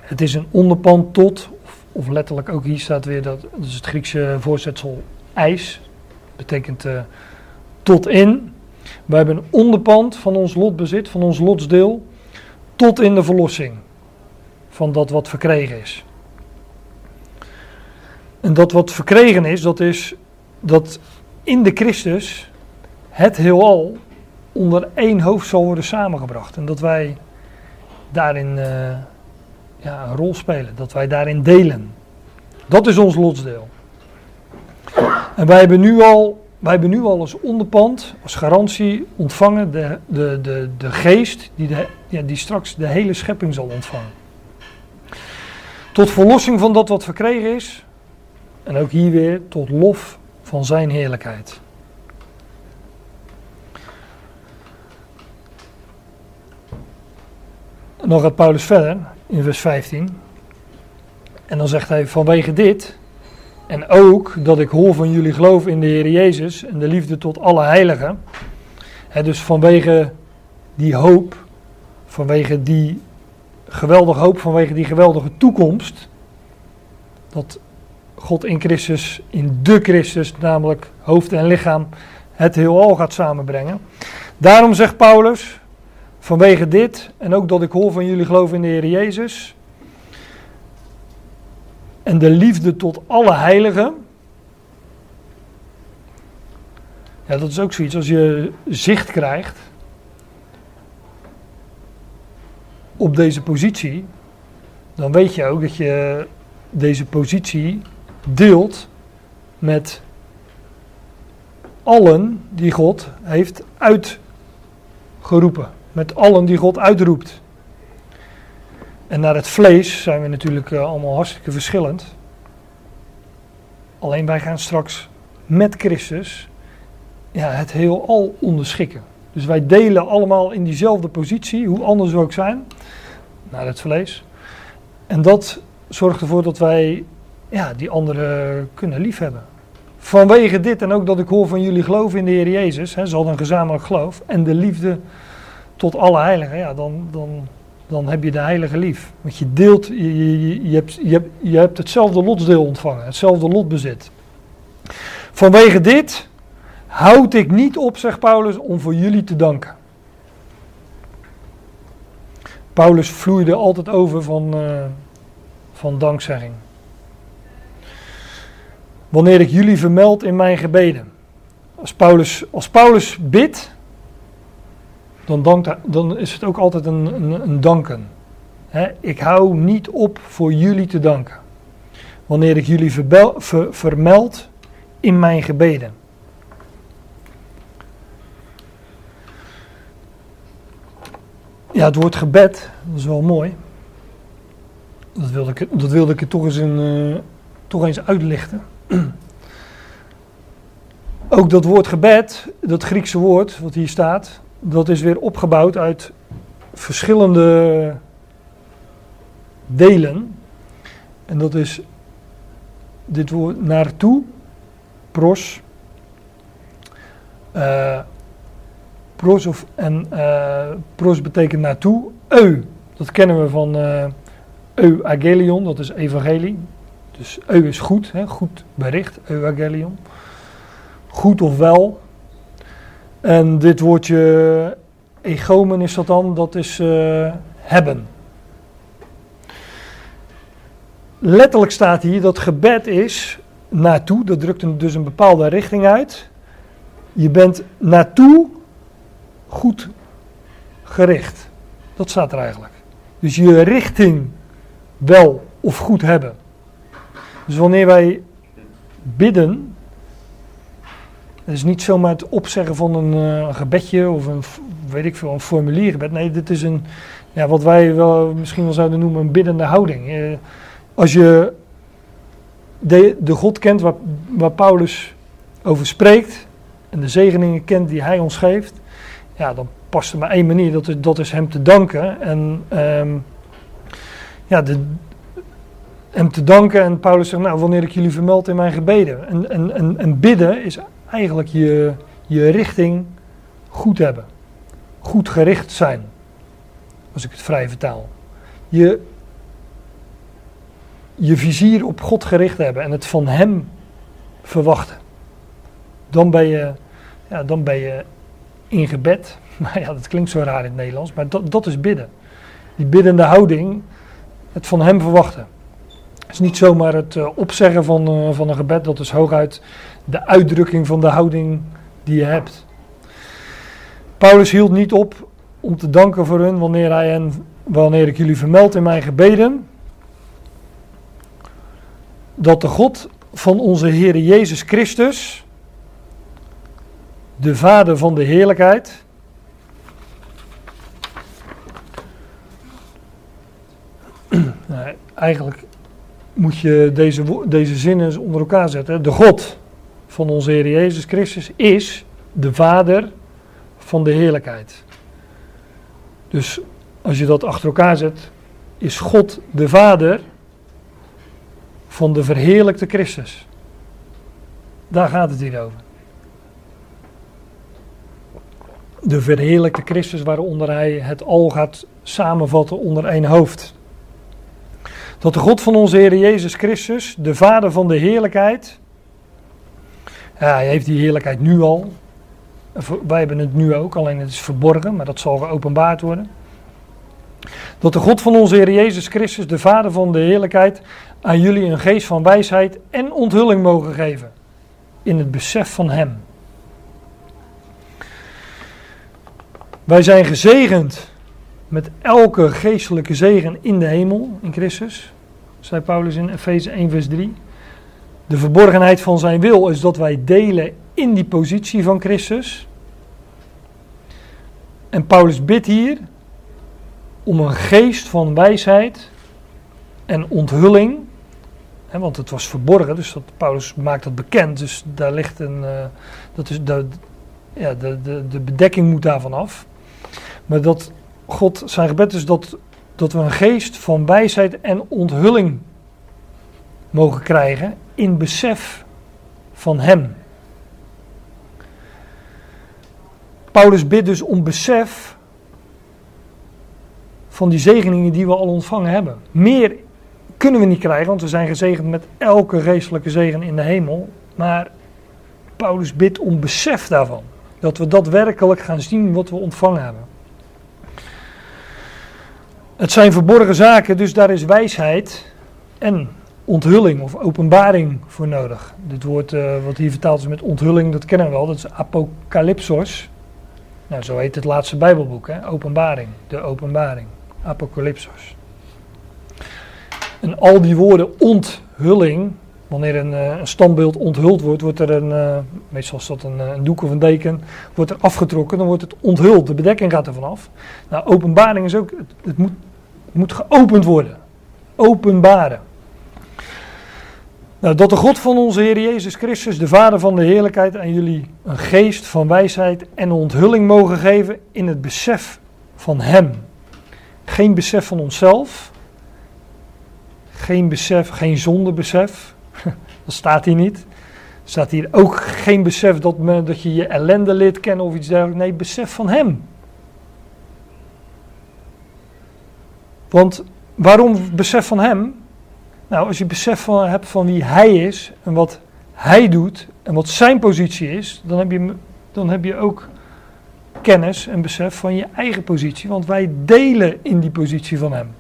Het is een onderpand tot, of letterlijk ook hier staat weer dat, is het Griekse voorzetsel ijs, betekent uh, tot in. We hebben een onderpand van ons lotbezit, van ons lotsdeel, tot in de verlossing van dat wat verkregen is. En dat wat verkregen is, dat is dat in de Christus het heelal onder één hoofd zal worden samengebracht. En dat wij daarin uh, ja, een rol spelen, dat wij daarin delen. Dat is ons lotsdeel. En wij hebben nu al, wij hebben nu al als onderpand, als garantie ontvangen de, de, de, de geest die, de, ja, die straks de hele schepping zal ontvangen. Tot verlossing van dat wat verkregen is. En ook hier weer tot lof van zijn heerlijkheid. En dan gaat Paulus verder in vers 15. En dan zegt hij: Vanwege dit, en ook dat ik hoor van jullie geloof in de Heer Jezus en de liefde tot alle heiligen. dus vanwege die hoop, vanwege die geweldige hoop, vanwege die geweldige toekomst. Dat God in Christus, in de Christus, namelijk hoofd en lichaam, het heelal gaat samenbrengen. Daarom zegt Paulus, vanwege dit, en ook dat ik hoor van jullie geloof in de Heer Jezus, en de liefde tot alle heiligen. Ja, dat is ook zoiets. Als je zicht krijgt op deze positie, dan weet je ook dat je deze positie deelt met allen die God heeft uitgeroepen. Met allen die God uitroept. En naar het vlees zijn we natuurlijk uh, allemaal hartstikke verschillend. Alleen wij gaan straks met Christus ja, het heel al onderschikken. Dus wij delen allemaal in diezelfde positie, hoe anders we ook zijn, naar het vlees. En dat zorgt ervoor dat wij ja, die anderen kunnen liefhebben. Vanwege dit en ook dat ik hoor van jullie geloof in de Heer Jezus, hè, ze hadden een gezamenlijk geloof, en de liefde tot alle heiligen, ja, dan, dan dan heb je de heilige lief. Want je deelt, je, je, je, hebt, je, hebt, je hebt hetzelfde lotsdeel ontvangen, hetzelfde lotbezit. Vanwege dit houd ik niet op, zegt Paulus, om voor jullie te danken. Paulus vloeide altijd over van, uh, van dankzegging. Wanneer ik jullie vermeld in mijn gebeden. Als Paulus, als Paulus bidt, dan, dan is het ook altijd een, een, een danken. ik hou niet op voor jullie te danken. Wanneer ik jullie vermeld in mijn gebeden. ja, het woord gebed, dat is wel mooi. Dat wilde ik, dat wilde ik toch eens, een, eh, toch eens uitlichten. Ook dat woord gebed, dat Griekse woord wat hier staat, dat is weer opgebouwd uit verschillende delen. En dat is dit woord naartoe, pros, uh, pros of, en uh, pros betekent naartoe, eu, dat kennen we van uh, euagelion, dat is evangelie. Dus eu is goed, hè, goed bericht, euagelion. Goed of wel. En dit woordje egomen is dat dan, dat is uh, hebben. Letterlijk staat hier dat gebed is naartoe, dat drukt dus een bepaalde richting uit. Je bent naartoe goed gericht. Dat staat er eigenlijk. Dus je richting wel of goed hebben. Dus wanneer wij bidden, het is niet zomaar het opzeggen van een, uh, gebedje of een, weet ik veel, een formuliergebed. Nee, dit is een, ja, wat wij wel, misschien wel zouden noemen een biddende houding. Uh, als je de, de God kent waar, waar Paulus over spreekt en de zegeningen kent die hij ons geeft, ja, dan past er maar één manier, dat is, dat is hem te danken. En um, ja, de, hem te danken. En Paulus zegt, nou, wanneer ik jullie vermeld in mijn gebeden. En, en, en, en bidden is eigenlijk je, je richting goed hebben. Goed gericht zijn. Als ik het vrij vertaal. Je, je vizier op God gericht hebben en het van Hem verwachten. Dan ben je, ja, dan ben je in gebed. Maar ja, dat klinkt zo raar in het Nederlands, maar dat, dat is bidden. Die biddende houding, het van Hem verwachten. Het is niet zomaar het uh, opzeggen van, uh, van een gebed, dat is hooguit de uitdrukking van de houding die je hebt. Paulus hield niet op om te danken voor hun wanneer, hij hen, wanneer ik jullie vermeld in mijn gebeden. Dat de God van onze Heer Jezus Christus, de Vader van de heerlijkheid, nou, eigenlijk moet je deze, deze zinnen onder elkaar zetten. De God van onze Heer Jezus Christus is de Vader van de heerlijkheid. Dus als je dat achter elkaar zet, is God de Vader van de verheerlijkte Christus. Daar gaat het hier over. De verheerlijkte Christus waaronder hij het al gaat samenvatten onder één hoofd. Dat de God van onze Heer Jezus Christus, de Vader van de heerlijkheid, ja, hij heeft die heerlijkheid nu al. Wij hebben het nu ook, alleen het is verborgen, maar dat zal geopenbaard worden. Dat de God van onze Heer Jezus Christus, de Vader van de heerlijkheid, aan jullie een geest van wijsheid en onthulling mogen geven. In het besef van Hem. Wij zijn gezegend met elke geestelijke zegen in de hemel, in Christus. Zei Paulus in Efeze 1, vers 3. De verborgenheid van zijn wil is dat wij delen in die positie van Christus. En Paulus bidt hier om een geest van wijsheid en onthulling. Hè, want het was verborgen, dus dat, Paulus maakt dat bekend. Dus daar ligt een. Uh, dat is de, ja, de, de, de bedekking moet daarvan af. Maar dat God, zijn gebed is dat, dat we een geest van wijsheid en onthulling mogen krijgen in besef van Hem. Paulus bidt dus om besef van die zegeningen die we al ontvangen hebben. Meer kunnen we niet krijgen, want we zijn gezegend met elke geestelijke zegen in de hemel. Maar Paulus bidt om besef daarvan. Dat we daadwerkelijk gaan zien wat we ontvangen hebben. Het zijn verborgen zaken, dus daar is wijsheid en onthulling of openbaring voor nodig. Dit woord uh, wat hier vertaald is met onthulling, dat kennen we wel, dat is apocalypsos. Nou, zo heet het laatste Bijbelboek, hè? openbaring, de openbaring, apocalypsos. En al die woorden onthulling, Wanneer een, eh, een standbeeld onthuld wordt, wordt er een, eh, meestal is dat een, eh, een doek of een deken, wordt er afgetrokken, dan wordt het onthuld. De bedekking gaat er vanaf. Nou, openbaring is ook, het, het moet, het moet geopend worden. Openbaren. Nou, dat de God van onze Heer Jezus Christus, de Vader van de heerlijkheid, aan jullie een geest van wijsheid en onthulling mogen geven in het besef van Hem. Geen besef van onszelf, geen besef, geen zondebesef, dat staat hier niet. Er staat hier ook geen besef dat, me, dat je je ellende leert kennen of iets dergelijks. Nee, besef van Hem. Want waarom besef van Hem? Nou, als je besef van, hebt van wie Hij is en wat Hij doet en wat Zijn positie is, dan heb je, dan heb je ook kennis en besef van je eigen positie. Want wij delen in die positie van Hem.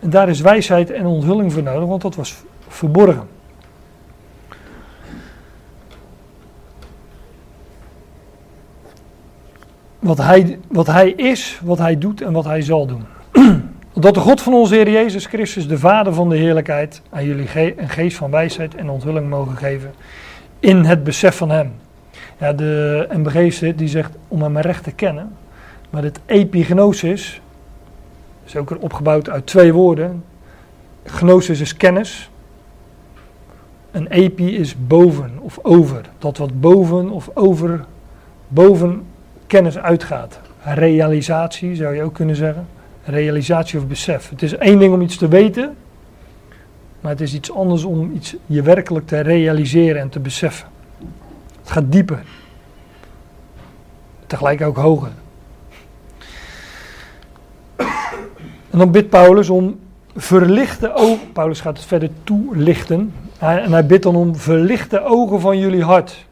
En daar is wijsheid en onthulling voor nodig, want dat was verborgen. Wat hij, wat hij is, wat hij doet en wat hij zal doen. Dat de God van onze Heer Jezus Christus, de Vader van de heerlijkheid, aan jullie een geest van wijsheid en onthulling mogen geven in het besef van Hem. Ja, de MBG die zegt om hem recht te kennen. Maar het epignosis is ook opgebouwd uit twee woorden. Gnosis is kennis. Een epi is boven of over. Dat wat boven of over, boven kennis uitgaat. Realisatie zou je ook kunnen zeggen. Realisatie of besef. Het is één ding om iets te weten. Maar het is iets anders om iets je werkelijk te realiseren en te beseffen. Het gaat dieper. Tegelijk ook hoger. En dan bidt Paulus om verlichte ogen. Paulus gaat het verder toelichten. En hij bidt dan om verlichte ogen van jullie hart.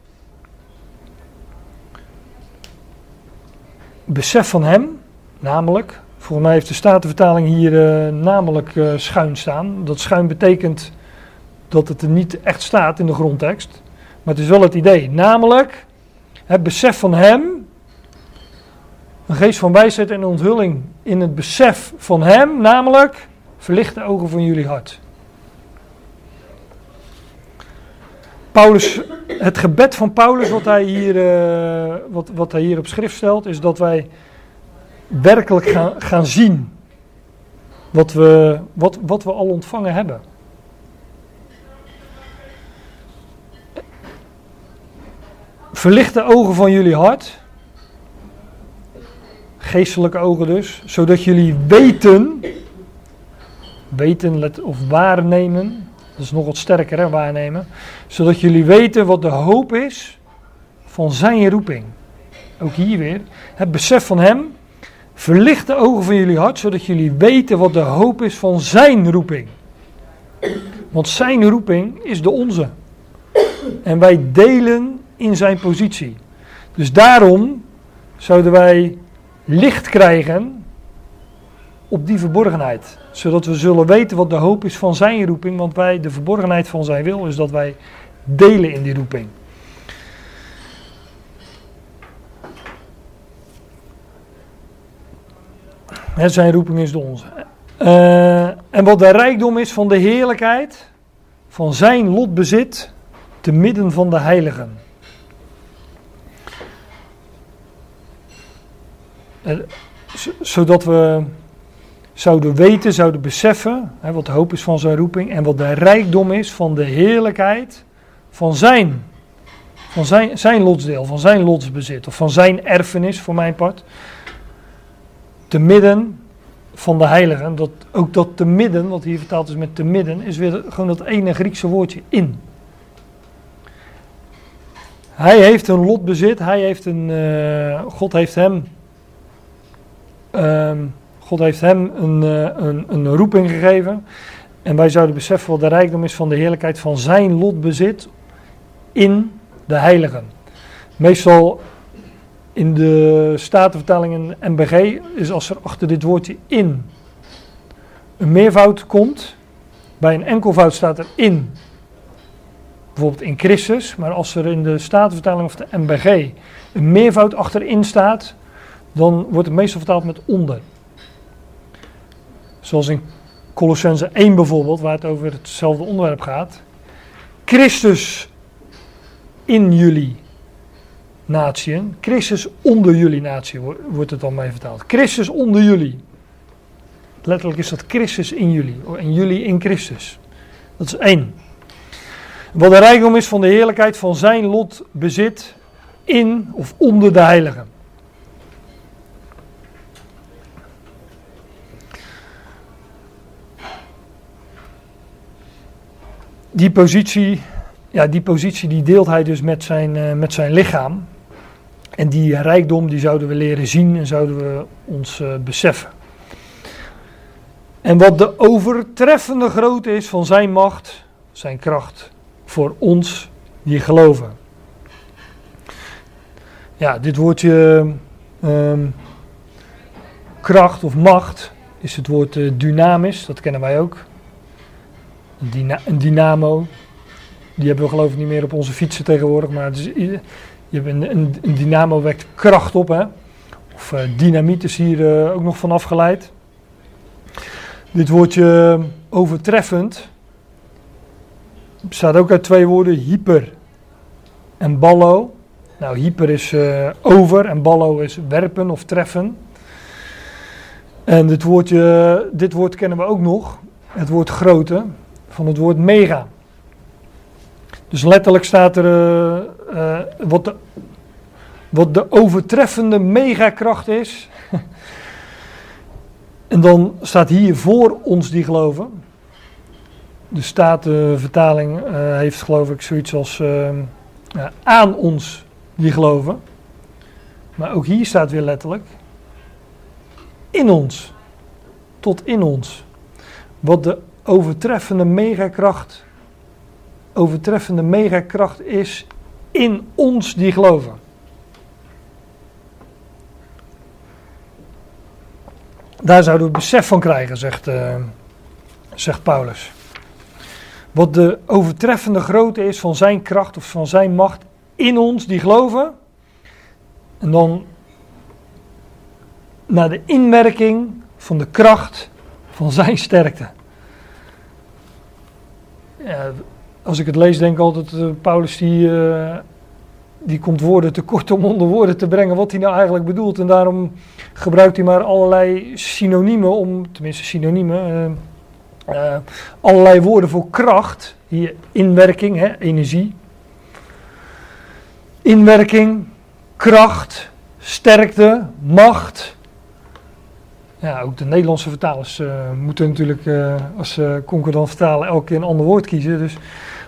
Besef van hem, namelijk. Volgens mij heeft de Statenvertaling hier uh, namelijk uh, schuin staan. Dat schuin betekent dat het er niet echt staat in de grondtekst. Maar het is wel het idee. Namelijk het besef van hem. Een geest van wijsheid en onthulling in het besef van hem. Namelijk verlicht de ogen van jullie hart. Paulus, het gebed van Paulus, wat hij, hier, uh, wat, wat hij hier op schrift stelt, is dat wij werkelijk gaan, gaan zien wat we, wat, wat we al ontvangen hebben. Verlicht de ogen van jullie hart. Geestelijke ogen dus. Zodat jullie weten. Weten of waarnemen. Dat is nog wat sterker, hè, waarnemen. Zodat jullie weten wat de hoop is van zijn roeping. Ook hier weer. Het besef van hem. Verlicht de ogen van jullie hart, zodat jullie weten wat de hoop is van zijn roeping. Want zijn roeping is de onze. En wij delen in zijn positie. Dus daarom zouden wij licht krijgen op die verborgenheid. Zodat we zullen weten wat de hoop is van zijn roeping. Want wij, de verborgenheid van zijn wil, is dat wij delen in die roeping. He, zijn roeping is de onze. Uh, en wat de rijkdom is van de heerlijkheid, van zijn lotbezit, te midden van de heiligen. Uh, zodat we zouden weten, zouden beseffen hè, wat de hoop is van zijn roeping en wat de rijkdom is van de heerlijkheid van zijn, van zijn, zijn lotsdeel, van zijn lotsbezit of van zijn erfenis voor mijn part. Te midden van de heiligen, dat, ook dat te midden, wat hier vertaald is met te midden, is weer gewoon dat ene Griekse woordje in. Hij heeft een lotbezit, hij heeft een, uh, God heeft hem um, God heeft hem een, eh, een, een roeping gegeven. En wij zouden beseffen wat de rijkdom is van de heerlijkheid van zijn lotbezit in de heiligen. Meestal in de Statenvertaling en MBG is als er achter dit woordje in een meervoud komt. Bij een enkelvoud staat er in. Bijvoorbeeld in Christus. Maar als er in de Statenvertaling of de MBG een meervoud achterin staat, dan wordt het meestal vertaald met onder. Zoals in Colossense 1 bijvoorbeeld, waar het over hetzelfde onderwerp gaat. Christus in jullie natieën. Christus onder jullie natie wordt het dan mee vertaald. Christus onder jullie. Letterlijk is dat Christus in jullie. En jullie in Christus. Dat is één. Wat de rijkdom is van de heerlijkheid van zijn lot bezit in of onder de heiligen. Die positie, ja, die positie die deelt hij dus met zijn, uh, met zijn lichaam. En die rijkdom die zouden we leren zien en zouden we ons uh, beseffen. En wat de overtreffende grootte is van zijn macht, zijn kracht voor ons die geloven. Ja, dit woordje um, kracht of macht is het woord uh, dynamisch, dat kennen wij ook. Een, een, dynamo, die hebben we geloof ik niet meer op onze fietsen tegenwoordig, maar het is, je hebt een, dynamo wekt kracht op, hè. Of uh, dynamiet is hier uh, ook nog van afgeleid. Dit woordje overtreffend bestaat ook uit twee woorden, hyper en ballo. Nou, hyper is over en ballo is werpen of treffen. En dit, woordje, dit woord kennen we ook nog, het woord grote, van het woord mega. Dus letterlijk staat er uh, wat, de, wat de overtreffende megakracht is. en dan staat hier voor ons die geloven. De Statenvertaling uh, heeft geloof ik zoiets als aan ons die geloven. Maar ook hier staat weer letterlijk in ons. Tot in ons. Wat de overtreffende megakracht, overtreffende megakracht is in ons die geloven. Daar zouden we besef van krijgen, zegt, uh, zegt Paulus. Wat de overtreffende grootte is van zijn kracht of van zijn macht in ons die geloven. En dan naar de inwerking van de kracht van zijn sterkte. Ja, als ik het lees, denk ik altijd, uh, Paulus die, uh, die komt woorden tekort om onder woorden te brengen wat hij nou eigenlijk bedoelt. En daarom gebruikt hij maar allerlei synoniemen om, tenminste synoniemen, uh, allerlei woorden voor kracht. Hier inwerking, hè, energie. Inwerking, kracht, sterkte, macht. Ja, ook de Nederlandse vertalers moeten natuurlijk, als ze concordant vertalen, elke keer een ander woord kiezen. Dus.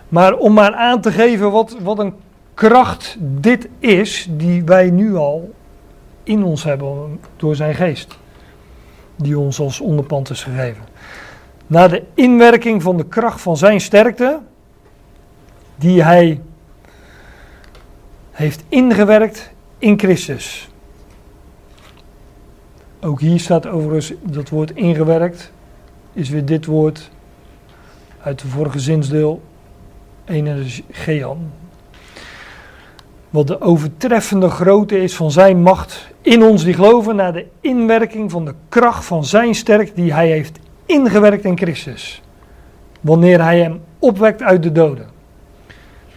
Maar om maar aan te geven wat, wat een kracht dit is, die wij nu al in ons hebben door zijn geest. Die ons als onderpand is gegeven. Na de inwerking van de kracht van zijn sterkte, die hij heeft ingewerkt in Christus. Ook hier staat overigens dat woord ingewerkt, is weer dit woord uit de vorige zinsdeel, Gean. Wat de overtreffende grootte is van zijn macht in ons die geloven, naar de inwerking van de kracht van zijn sterk die hij heeft ingewerkt in Christus. Wanneer hij hem opwekt uit de doden.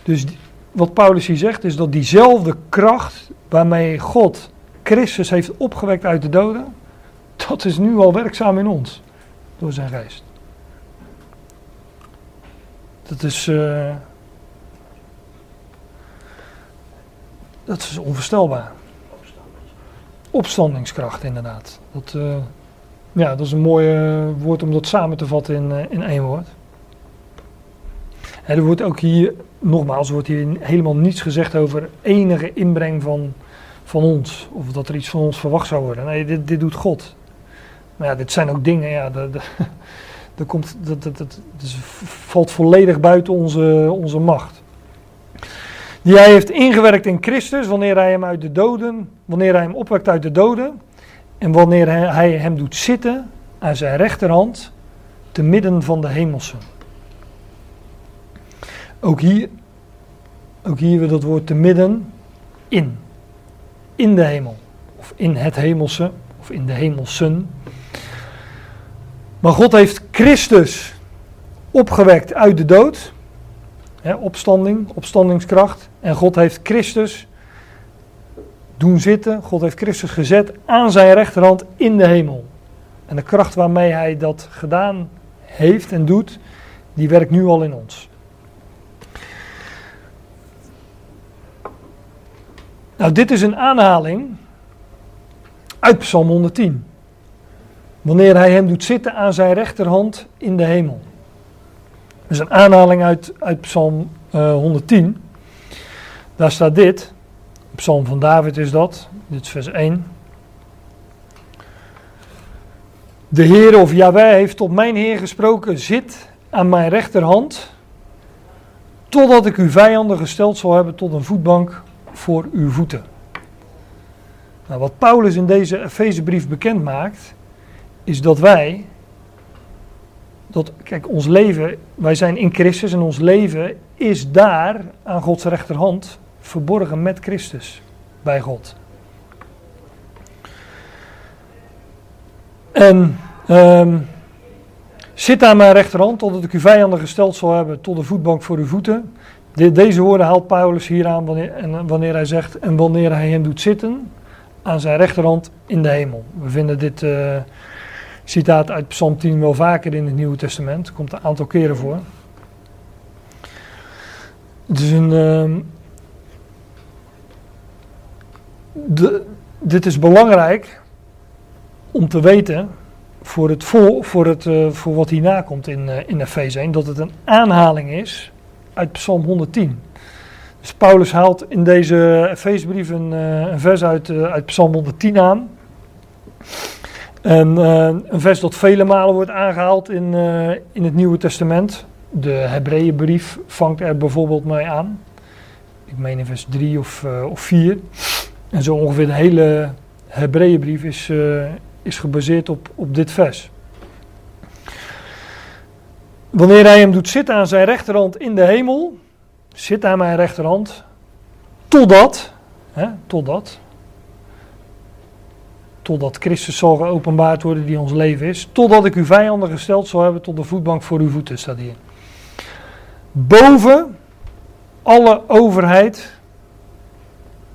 Dus wat Paulus hier zegt is dat diezelfde kracht waarmee God Christus heeft opgewekt uit de doden, dat is nu al werkzaam in ons door zijn geest. Dat is, uh, dat is onvoorstelbaar. Opstandingskracht, inderdaad. Dat, uh, ja, dat is een mooi woord om dat samen te vatten in, in één woord. En er wordt ook hier, nogmaals, wordt hier helemaal niets gezegd over enige inbreng van, van ons. Of dat er iets van ons verwacht zou worden. Nee, dit, dit doet God. Maar ja, dit zijn ook dingen, ja, dat, komt, dat, dat, dat, dat valt volledig buiten onze, onze macht. Die hij heeft ingewerkt in Christus, wanneer hij hem uit de doden, wanneer hij hem opwekt uit de doden. En wanneer hij hem doet zitten aan zijn rechterhand, te midden van de hemelsen. Ook hier, ook hier weer dat woord te midden, in. In de hemel. Of in het hemelse, of in de hemelsen. Maar God heeft Christus opgewekt uit de dood. Hè, opstanding, opstandingskracht. En God heeft Christus doen zitten. God heeft Christus gezet aan zijn rechterhand in de hemel. En de kracht waarmee hij dat gedaan heeft en doet, die werkt nu al in ons. Nou, dit is een aanhaling uit Psalm 110. Wanneer hij hem doet zitten aan zijn rechterhand in de hemel. Is een aanhaling uit, uit Psalm uh, 110. Daar staat dit. Psalm van David is dat. Dit is vers 1. De Heer of Yahweh heeft tot mijn Heer gesproken: Zit aan mijn rechterhand, totdat ik uw vijanden gesteld zal hebben tot een voetbank voor uw voeten. Nou, wat Paulus in deze Efezebrief bekend maakt, is dat wij, dat, kijk, ons leven, wij zijn in Christus en ons leven is daar aan Gods rechterhand verborgen met Christus bij God. En um, zit aan mijn rechterhand totdat ik uw vijanden gesteld zal hebben tot de voetbank voor uw voeten. deze woorden haalt Paulus hier aan wanneer, en wanneer hij zegt en wanneer hij hem doet zitten aan zijn rechterhand in de hemel. We vinden dit uh, citaat uit Psalm 10 wel vaker in het Nieuwe Testament. Komt een aantal keren voor. Een. Uh, de, dit is belangrijk om te weten voor, het voor, het, uh, voor wat hierna komt in, uh, in Efeze 1, dat het een aanhaling is uit Psalm 110. Dus Paulus haalt in deze Efezebrief een, uh, een vers uit, uit Psalm 110 aan. En een vers dat vele malen wordt aangehaald in, in het Nieuwe Testament. De Hebreeënbrief vangt er bijvoorbeeld mee aan. Ik meen in vers 3 of, of 4. En zo ongeveer de hele Hebreeënbrief is, uh, is gebaseerd op, op dit vers. Wanneer hij hem doet zitten aan zijn rechterhand in de hemel, zit aan mijn rechterhand, totdat, hè, totdat, totdat Christus zal geopenbaard worden die ons leven is, totdat ik uw vijanden gesteld zal hebben tot de voetbank voor uw voeten, staat hier. Boven alle overheid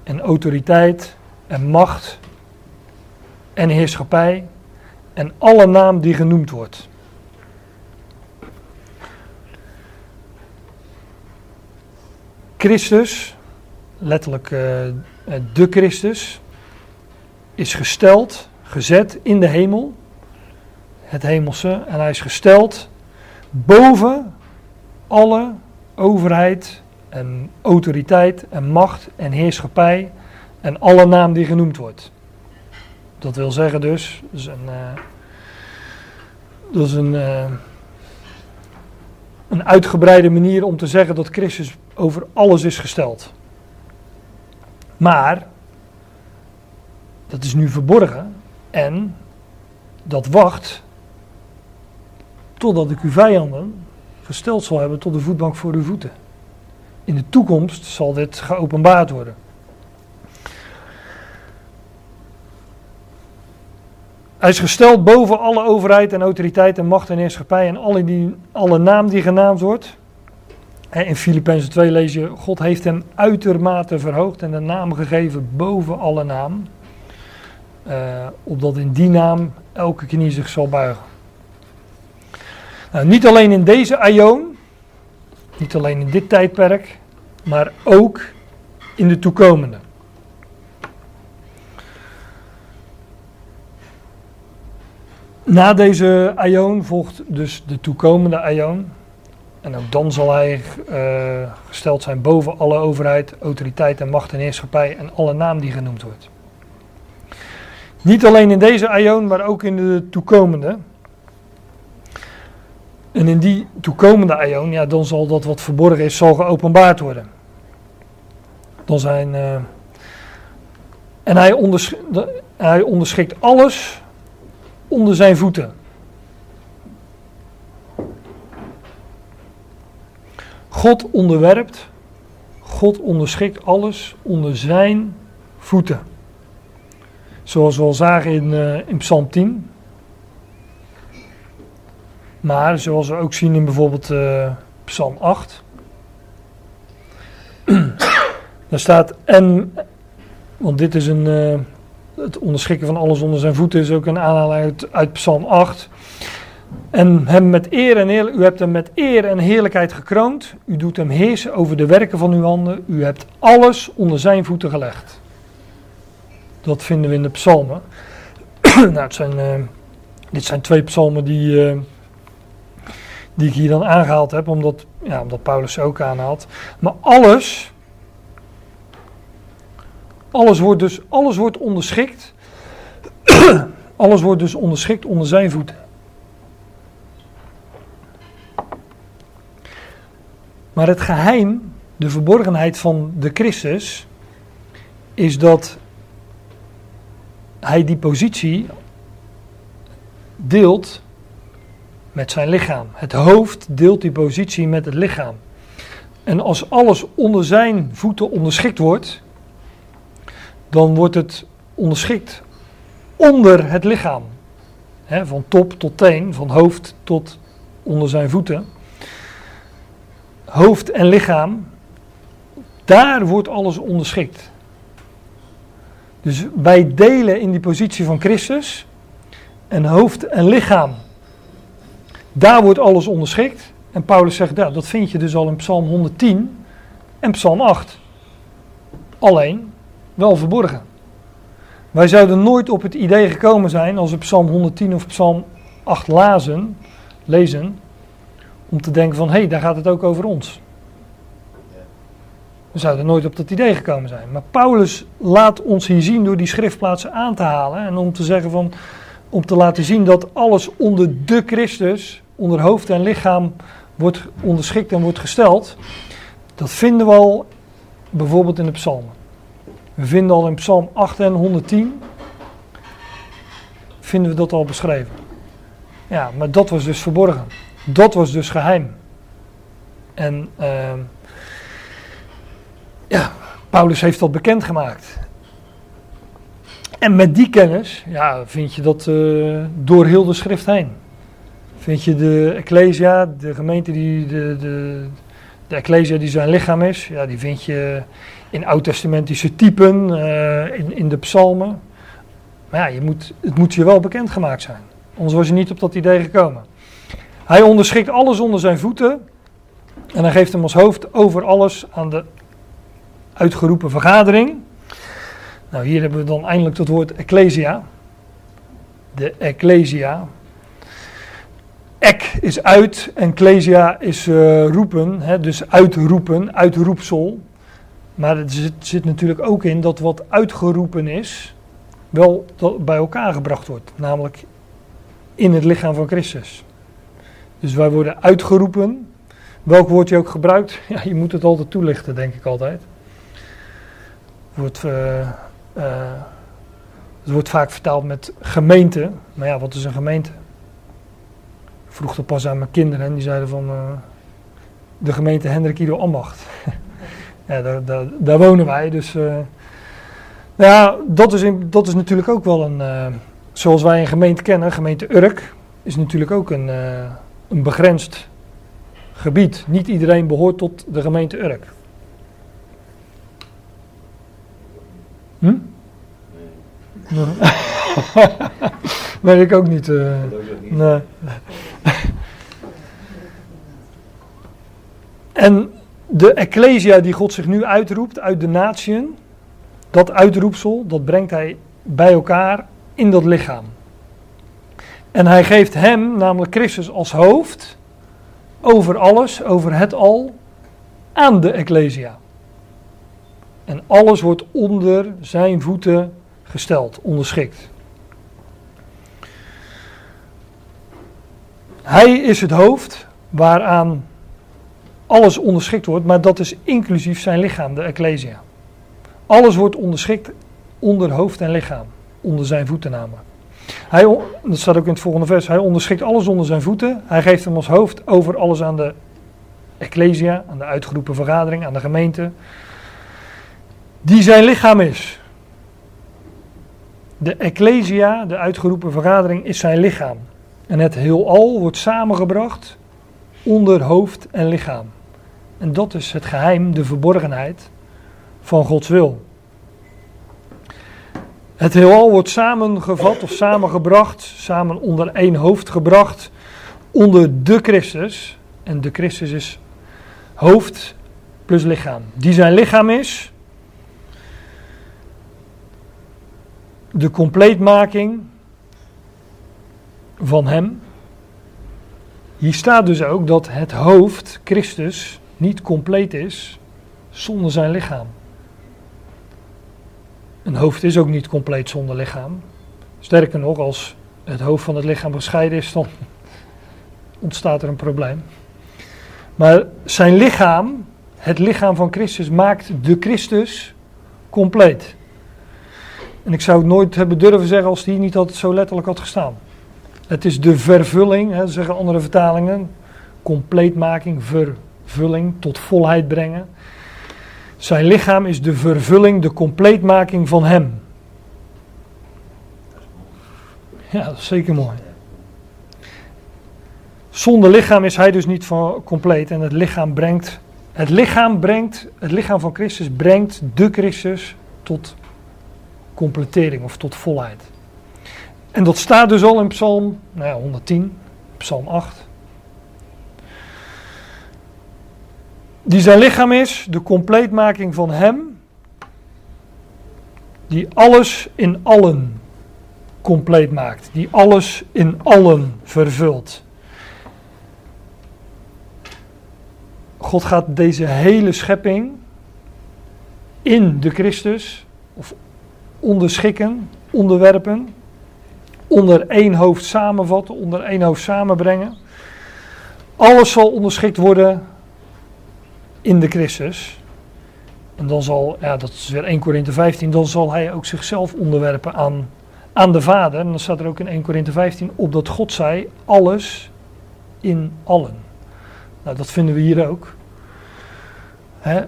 en autoriteit en macht en heerschappij en alle naam die genoemd wordt. Christus, letterlijk uh, de Christus, is gesteld, gezet in de hemel, het hemelse, en hij is gesteld boven alle overheid en autoriteit en macht en heerschappij en alle naam die genoemd wordt. Dat wil zeggen dus, dat is een, is een, uh, een uitgebreide manier om te zeggen dat Christus over alles is gesteld. Maar, dat is nu verborgen en dat wacht totdat ik uw vijanden gesteld zal hebben tot de voetbank voor uw voeten. In de toekomst zal dit geopenbaard worden. Hij is gesteld boven alle overheid en autoriteit en macht en heerschappij en alle, die, alle naam die genaamd wordt. In Filippenzen 2 lees je, God heeft hem uitermate verhoogd en een naam gegeven boven alle naam. Uh, opdat in die naam elke knie zich zal buigen. Nou, niet alleen in deze aion, niet alleen in dit tijdperk, maar ook in de toekomende. Na deze aion volgt dus de toekomende aion. En ook dan zal hij uh, gesteld zijn boven alle overheid, autoriteit en macht en heerschappij en alle naam die genoemd wordt. Niet alleen in deze aion, maar ook in de toekomende. En in die toekomende aion, ja, dan zal dat wat verborgen is, zal geopenbaard worden. Dan zijn. Uh, en hij, onders, hij onderschikt alles onder zijn voeten. God onderwerpt, God onderschikt alles onder zijn voeten. Zoals we al zagen in, uh, in Psalm 10. Maar zoals we ook zien in bijvoorbeeld uh, Psalm 8. Daar staat en, want dit is een, uh, het onderschikken van alles onder zijn voeten is ook een aanhaling uit, uit Psalm 8. En hem met eer en heerlijk, u hebt hem met eer en heerlijkheid gekroond. U doet hem heersen over de werken van uw handen. U hebt alles onder zijn voeten gelegd. Dat vinden we in de psalmen. nou, het zijn, uh, dit zijn twee psalmen die, uh, die ik hier dan aangehaald heb, omdat, ja, omdat Paulus ze ook aanhaalt. Maar alles, alles wordt dus alles wordt onderschikt. alles wordt dus onderschikt onder zijn voeten. Maar het geheim, de verborgenheid van de Christus, is dat hij die positie deelt met zijn lichaam. Het hoofd deelt die positie met het lichaam. En als alles onder zijn voeten onderschikt wordt, dan wordt het onderschikt onder het lichaam. van top tot teen, van hoofd tot onder zijn voeten hoofd en lichaam, daar wordt alles onderschikt. Dus wij delen in die positie van Christus. En hoofd en lichaam, daar wordt alles onderschikt. En Paulus zegt, ja, dat vind je dus al in Psalm 110 en Psalm 8. Alleen wel verborgen. Wij zouden nooit op het idee gekomen zijn als we Psalm 110 of Psalm 8 lazen, lezen, om te denken van hé, hey, daar gaat het ook over ons. We zouden nooit op dat idee gekomen zijn. Maar Paulus laat ons hier zien door die schriftplaatsen aan te halen en om te zeggen van, om te laten zien dat alles onder de Christus, onder hoofd en lichaam wordt onderschikt en wordt gesteld. Dat vinden we al bijvoorbeeld in de psalmen. We vinden al in psalm 8 en 110, vinden we dat al beschreven. Ja, maar dat was dus verborgen. Dat was dus geheim. En uh, ja, Paulus heeft dat bekendgemaakt. En met die kennis, ja, vind je dat uh, door heel de schrift heen. Vind je de Ecclesia, de gemeente die de, de, de Ecclesia die zijn lichaam is, ja, die vind je in oud-testamentische typen, uh, in, in de psalmen. Maar ja, je moet, het moet je wel bekendgemaakt zijn. Anders was je niet op dat idee gekomen. Hij onderschikt alles onder zijn voeten. En hij geeft hem als hoofd over alles aan de uitgeroepen vergadering. Nou, hier hebben we dan eindelijk het woord ecclesia. De ecclesia. Ek is uit en ecclesia is uh, roepen, hè, dus uitroepen, uitroepsel. Maar het zit, zit, natuurlijk ook in dat wat uitgeroepen is, wel bij elkaar gebracht wordt. Namelijk in het lichaam van Christus. Dus wij worden uitgeroepen. Welk woord je ook gebruikt, ja, je moet het altijd toelichten, denk ik altijd. Wordt, uh, uh, het wordt vaak vertaald met gemeente. Maar ja, wat is een gemeente? Ik vroeg dat pas aan mijn kinderen en die zeiden van uh, de gemeente Hendrik Ido Ambacht. ja, daar, daar, daar, wonen wij. Dus nou ja, dat is, in, dat is natuurlijk ook wel een, zoals wij een gemeente kennen, gemeente Urk, is natuurlijk ook een een begrensd gebied. Niet iedereen behoort tot de gemeente Urk. Hm? Nee. Weet ik ook niet. Uh, nee. en de ecclesia die God zich nu uitroept uit de natieën, dat uitroepsel, dat brengt hij bij elkaar in dat lichaam. En hij geeft hem, namelijk Christus als hoofd, over alles, over het al, aan de Ecclesia. En alles wordt onder zijn voeten gesteld, onderschikt. Hij is het hoofd waaraan alles onderschikt wordt, maar dat is inclusief zijn lichaam, de Ecclesia. Alles wordt onderschikt onder hoofd en lichaam, onder zijn voeten. Hij, dat staat ook in het volgende vers. Hij onderschikt alles onder zijn voeten. Hij geeft hem als hoofd over alles aan de Ecclesia, aan de uitgeroepen vergadering, aan de gemeente. Die zijn lichaam is. De Ecclesia, de uitgeroepen vergadering, is zijn lichaam. En het heelal wordt samengebracht onder hoofd en lichaam. En dat is het geheim, de verborgenheid van Gods wil. Het heelal wordt samengevat of samengebracht, samen onder één hoofd gebracht, onder de Christus. En de Christus is hoofd plus lichaam. Die zijn lichaam is de compleetmaking van hem. Hier staat dus ook dat het hoofd, Christus, niet compleet is zonder zijn lichaam. Een hoofd is ook niet compleet zonder lichaam. Sterker nog, als het hoofd van het lichaam gescheiden is, dan ontstaat er een probleem. Maar zijn lichaam, het lichaam van Christus, maakt de Christus compleet. En ik zou het nooit hebben durven zeggen als die niet altijd zo letterlijk had gestaan. Het is de vervulling, hè, zeggen andere vertalingen. Compleetmaking, vervulling, tot volheid brengen. Zijn lichaam is de vervulling, de compleetmaking van hem. Ja, dat is zeker mooi. Zonder lichaam is hij dus niet van compleet en het lichaam brengt, het lichaam brengt, het lichaam van Christus brengt de Christus tot completering of tot volheid. En dat staat dus al in Psalm nou ja, 110, Psalm 8. Die zijn lichaam is, de compleetmaking van Hem, die alles in allen compleet maakt, die alles in allen vervult. God gaat deze hele schepping in de Christus, onderschikken, onderwerpen, onder één hoofd samenvatten, onder één hoofd samenbrengen. Alles zal onderschikt worden in de Christus. En dan zal, ja, dat is weer 1 Korinthe 15, dan zal hij ook zichzelf onderwerpen aan, aan de Vader. En dan staat er ook in 1 Korinthe 15, opdat God zei, alles in allen. Nou, dat vinden we hier ook. He,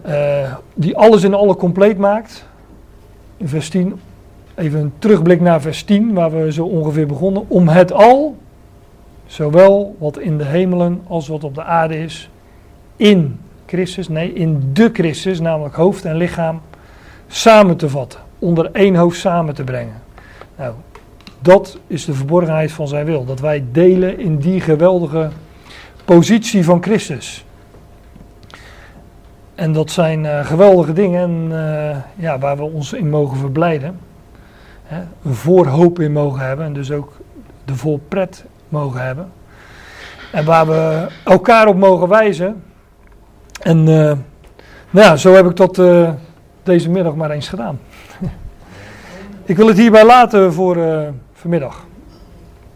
uh, die alles in allen compleet maakt. In vers 10, even een terugblik naar vers 10, waar we zo ongeveer begonnen. Om het al, zowel wat in de hemelen als wat op de aarde is, in Christus, nee, in de Christus, namelijk hoofd en lichaam, samen te vatten. Onder één hoofd samen te brengen. Nou, dat is de verborgenheid van zijn wil. Dat wij delen in die geweldige positie van Christus. En dat zijn uh, geweldige dingen uh, ja, waar we ons in mogen verblijden. Een voorhoop in mogen hebben en dus ook de voorpret mogen hebben. En waar we elkaar op mogen wijzen en uh, nou ja, zo heb ik dat uh, deze middag maar eens gedaan. ik wil het hierbij laten voor uh, vanmiddag.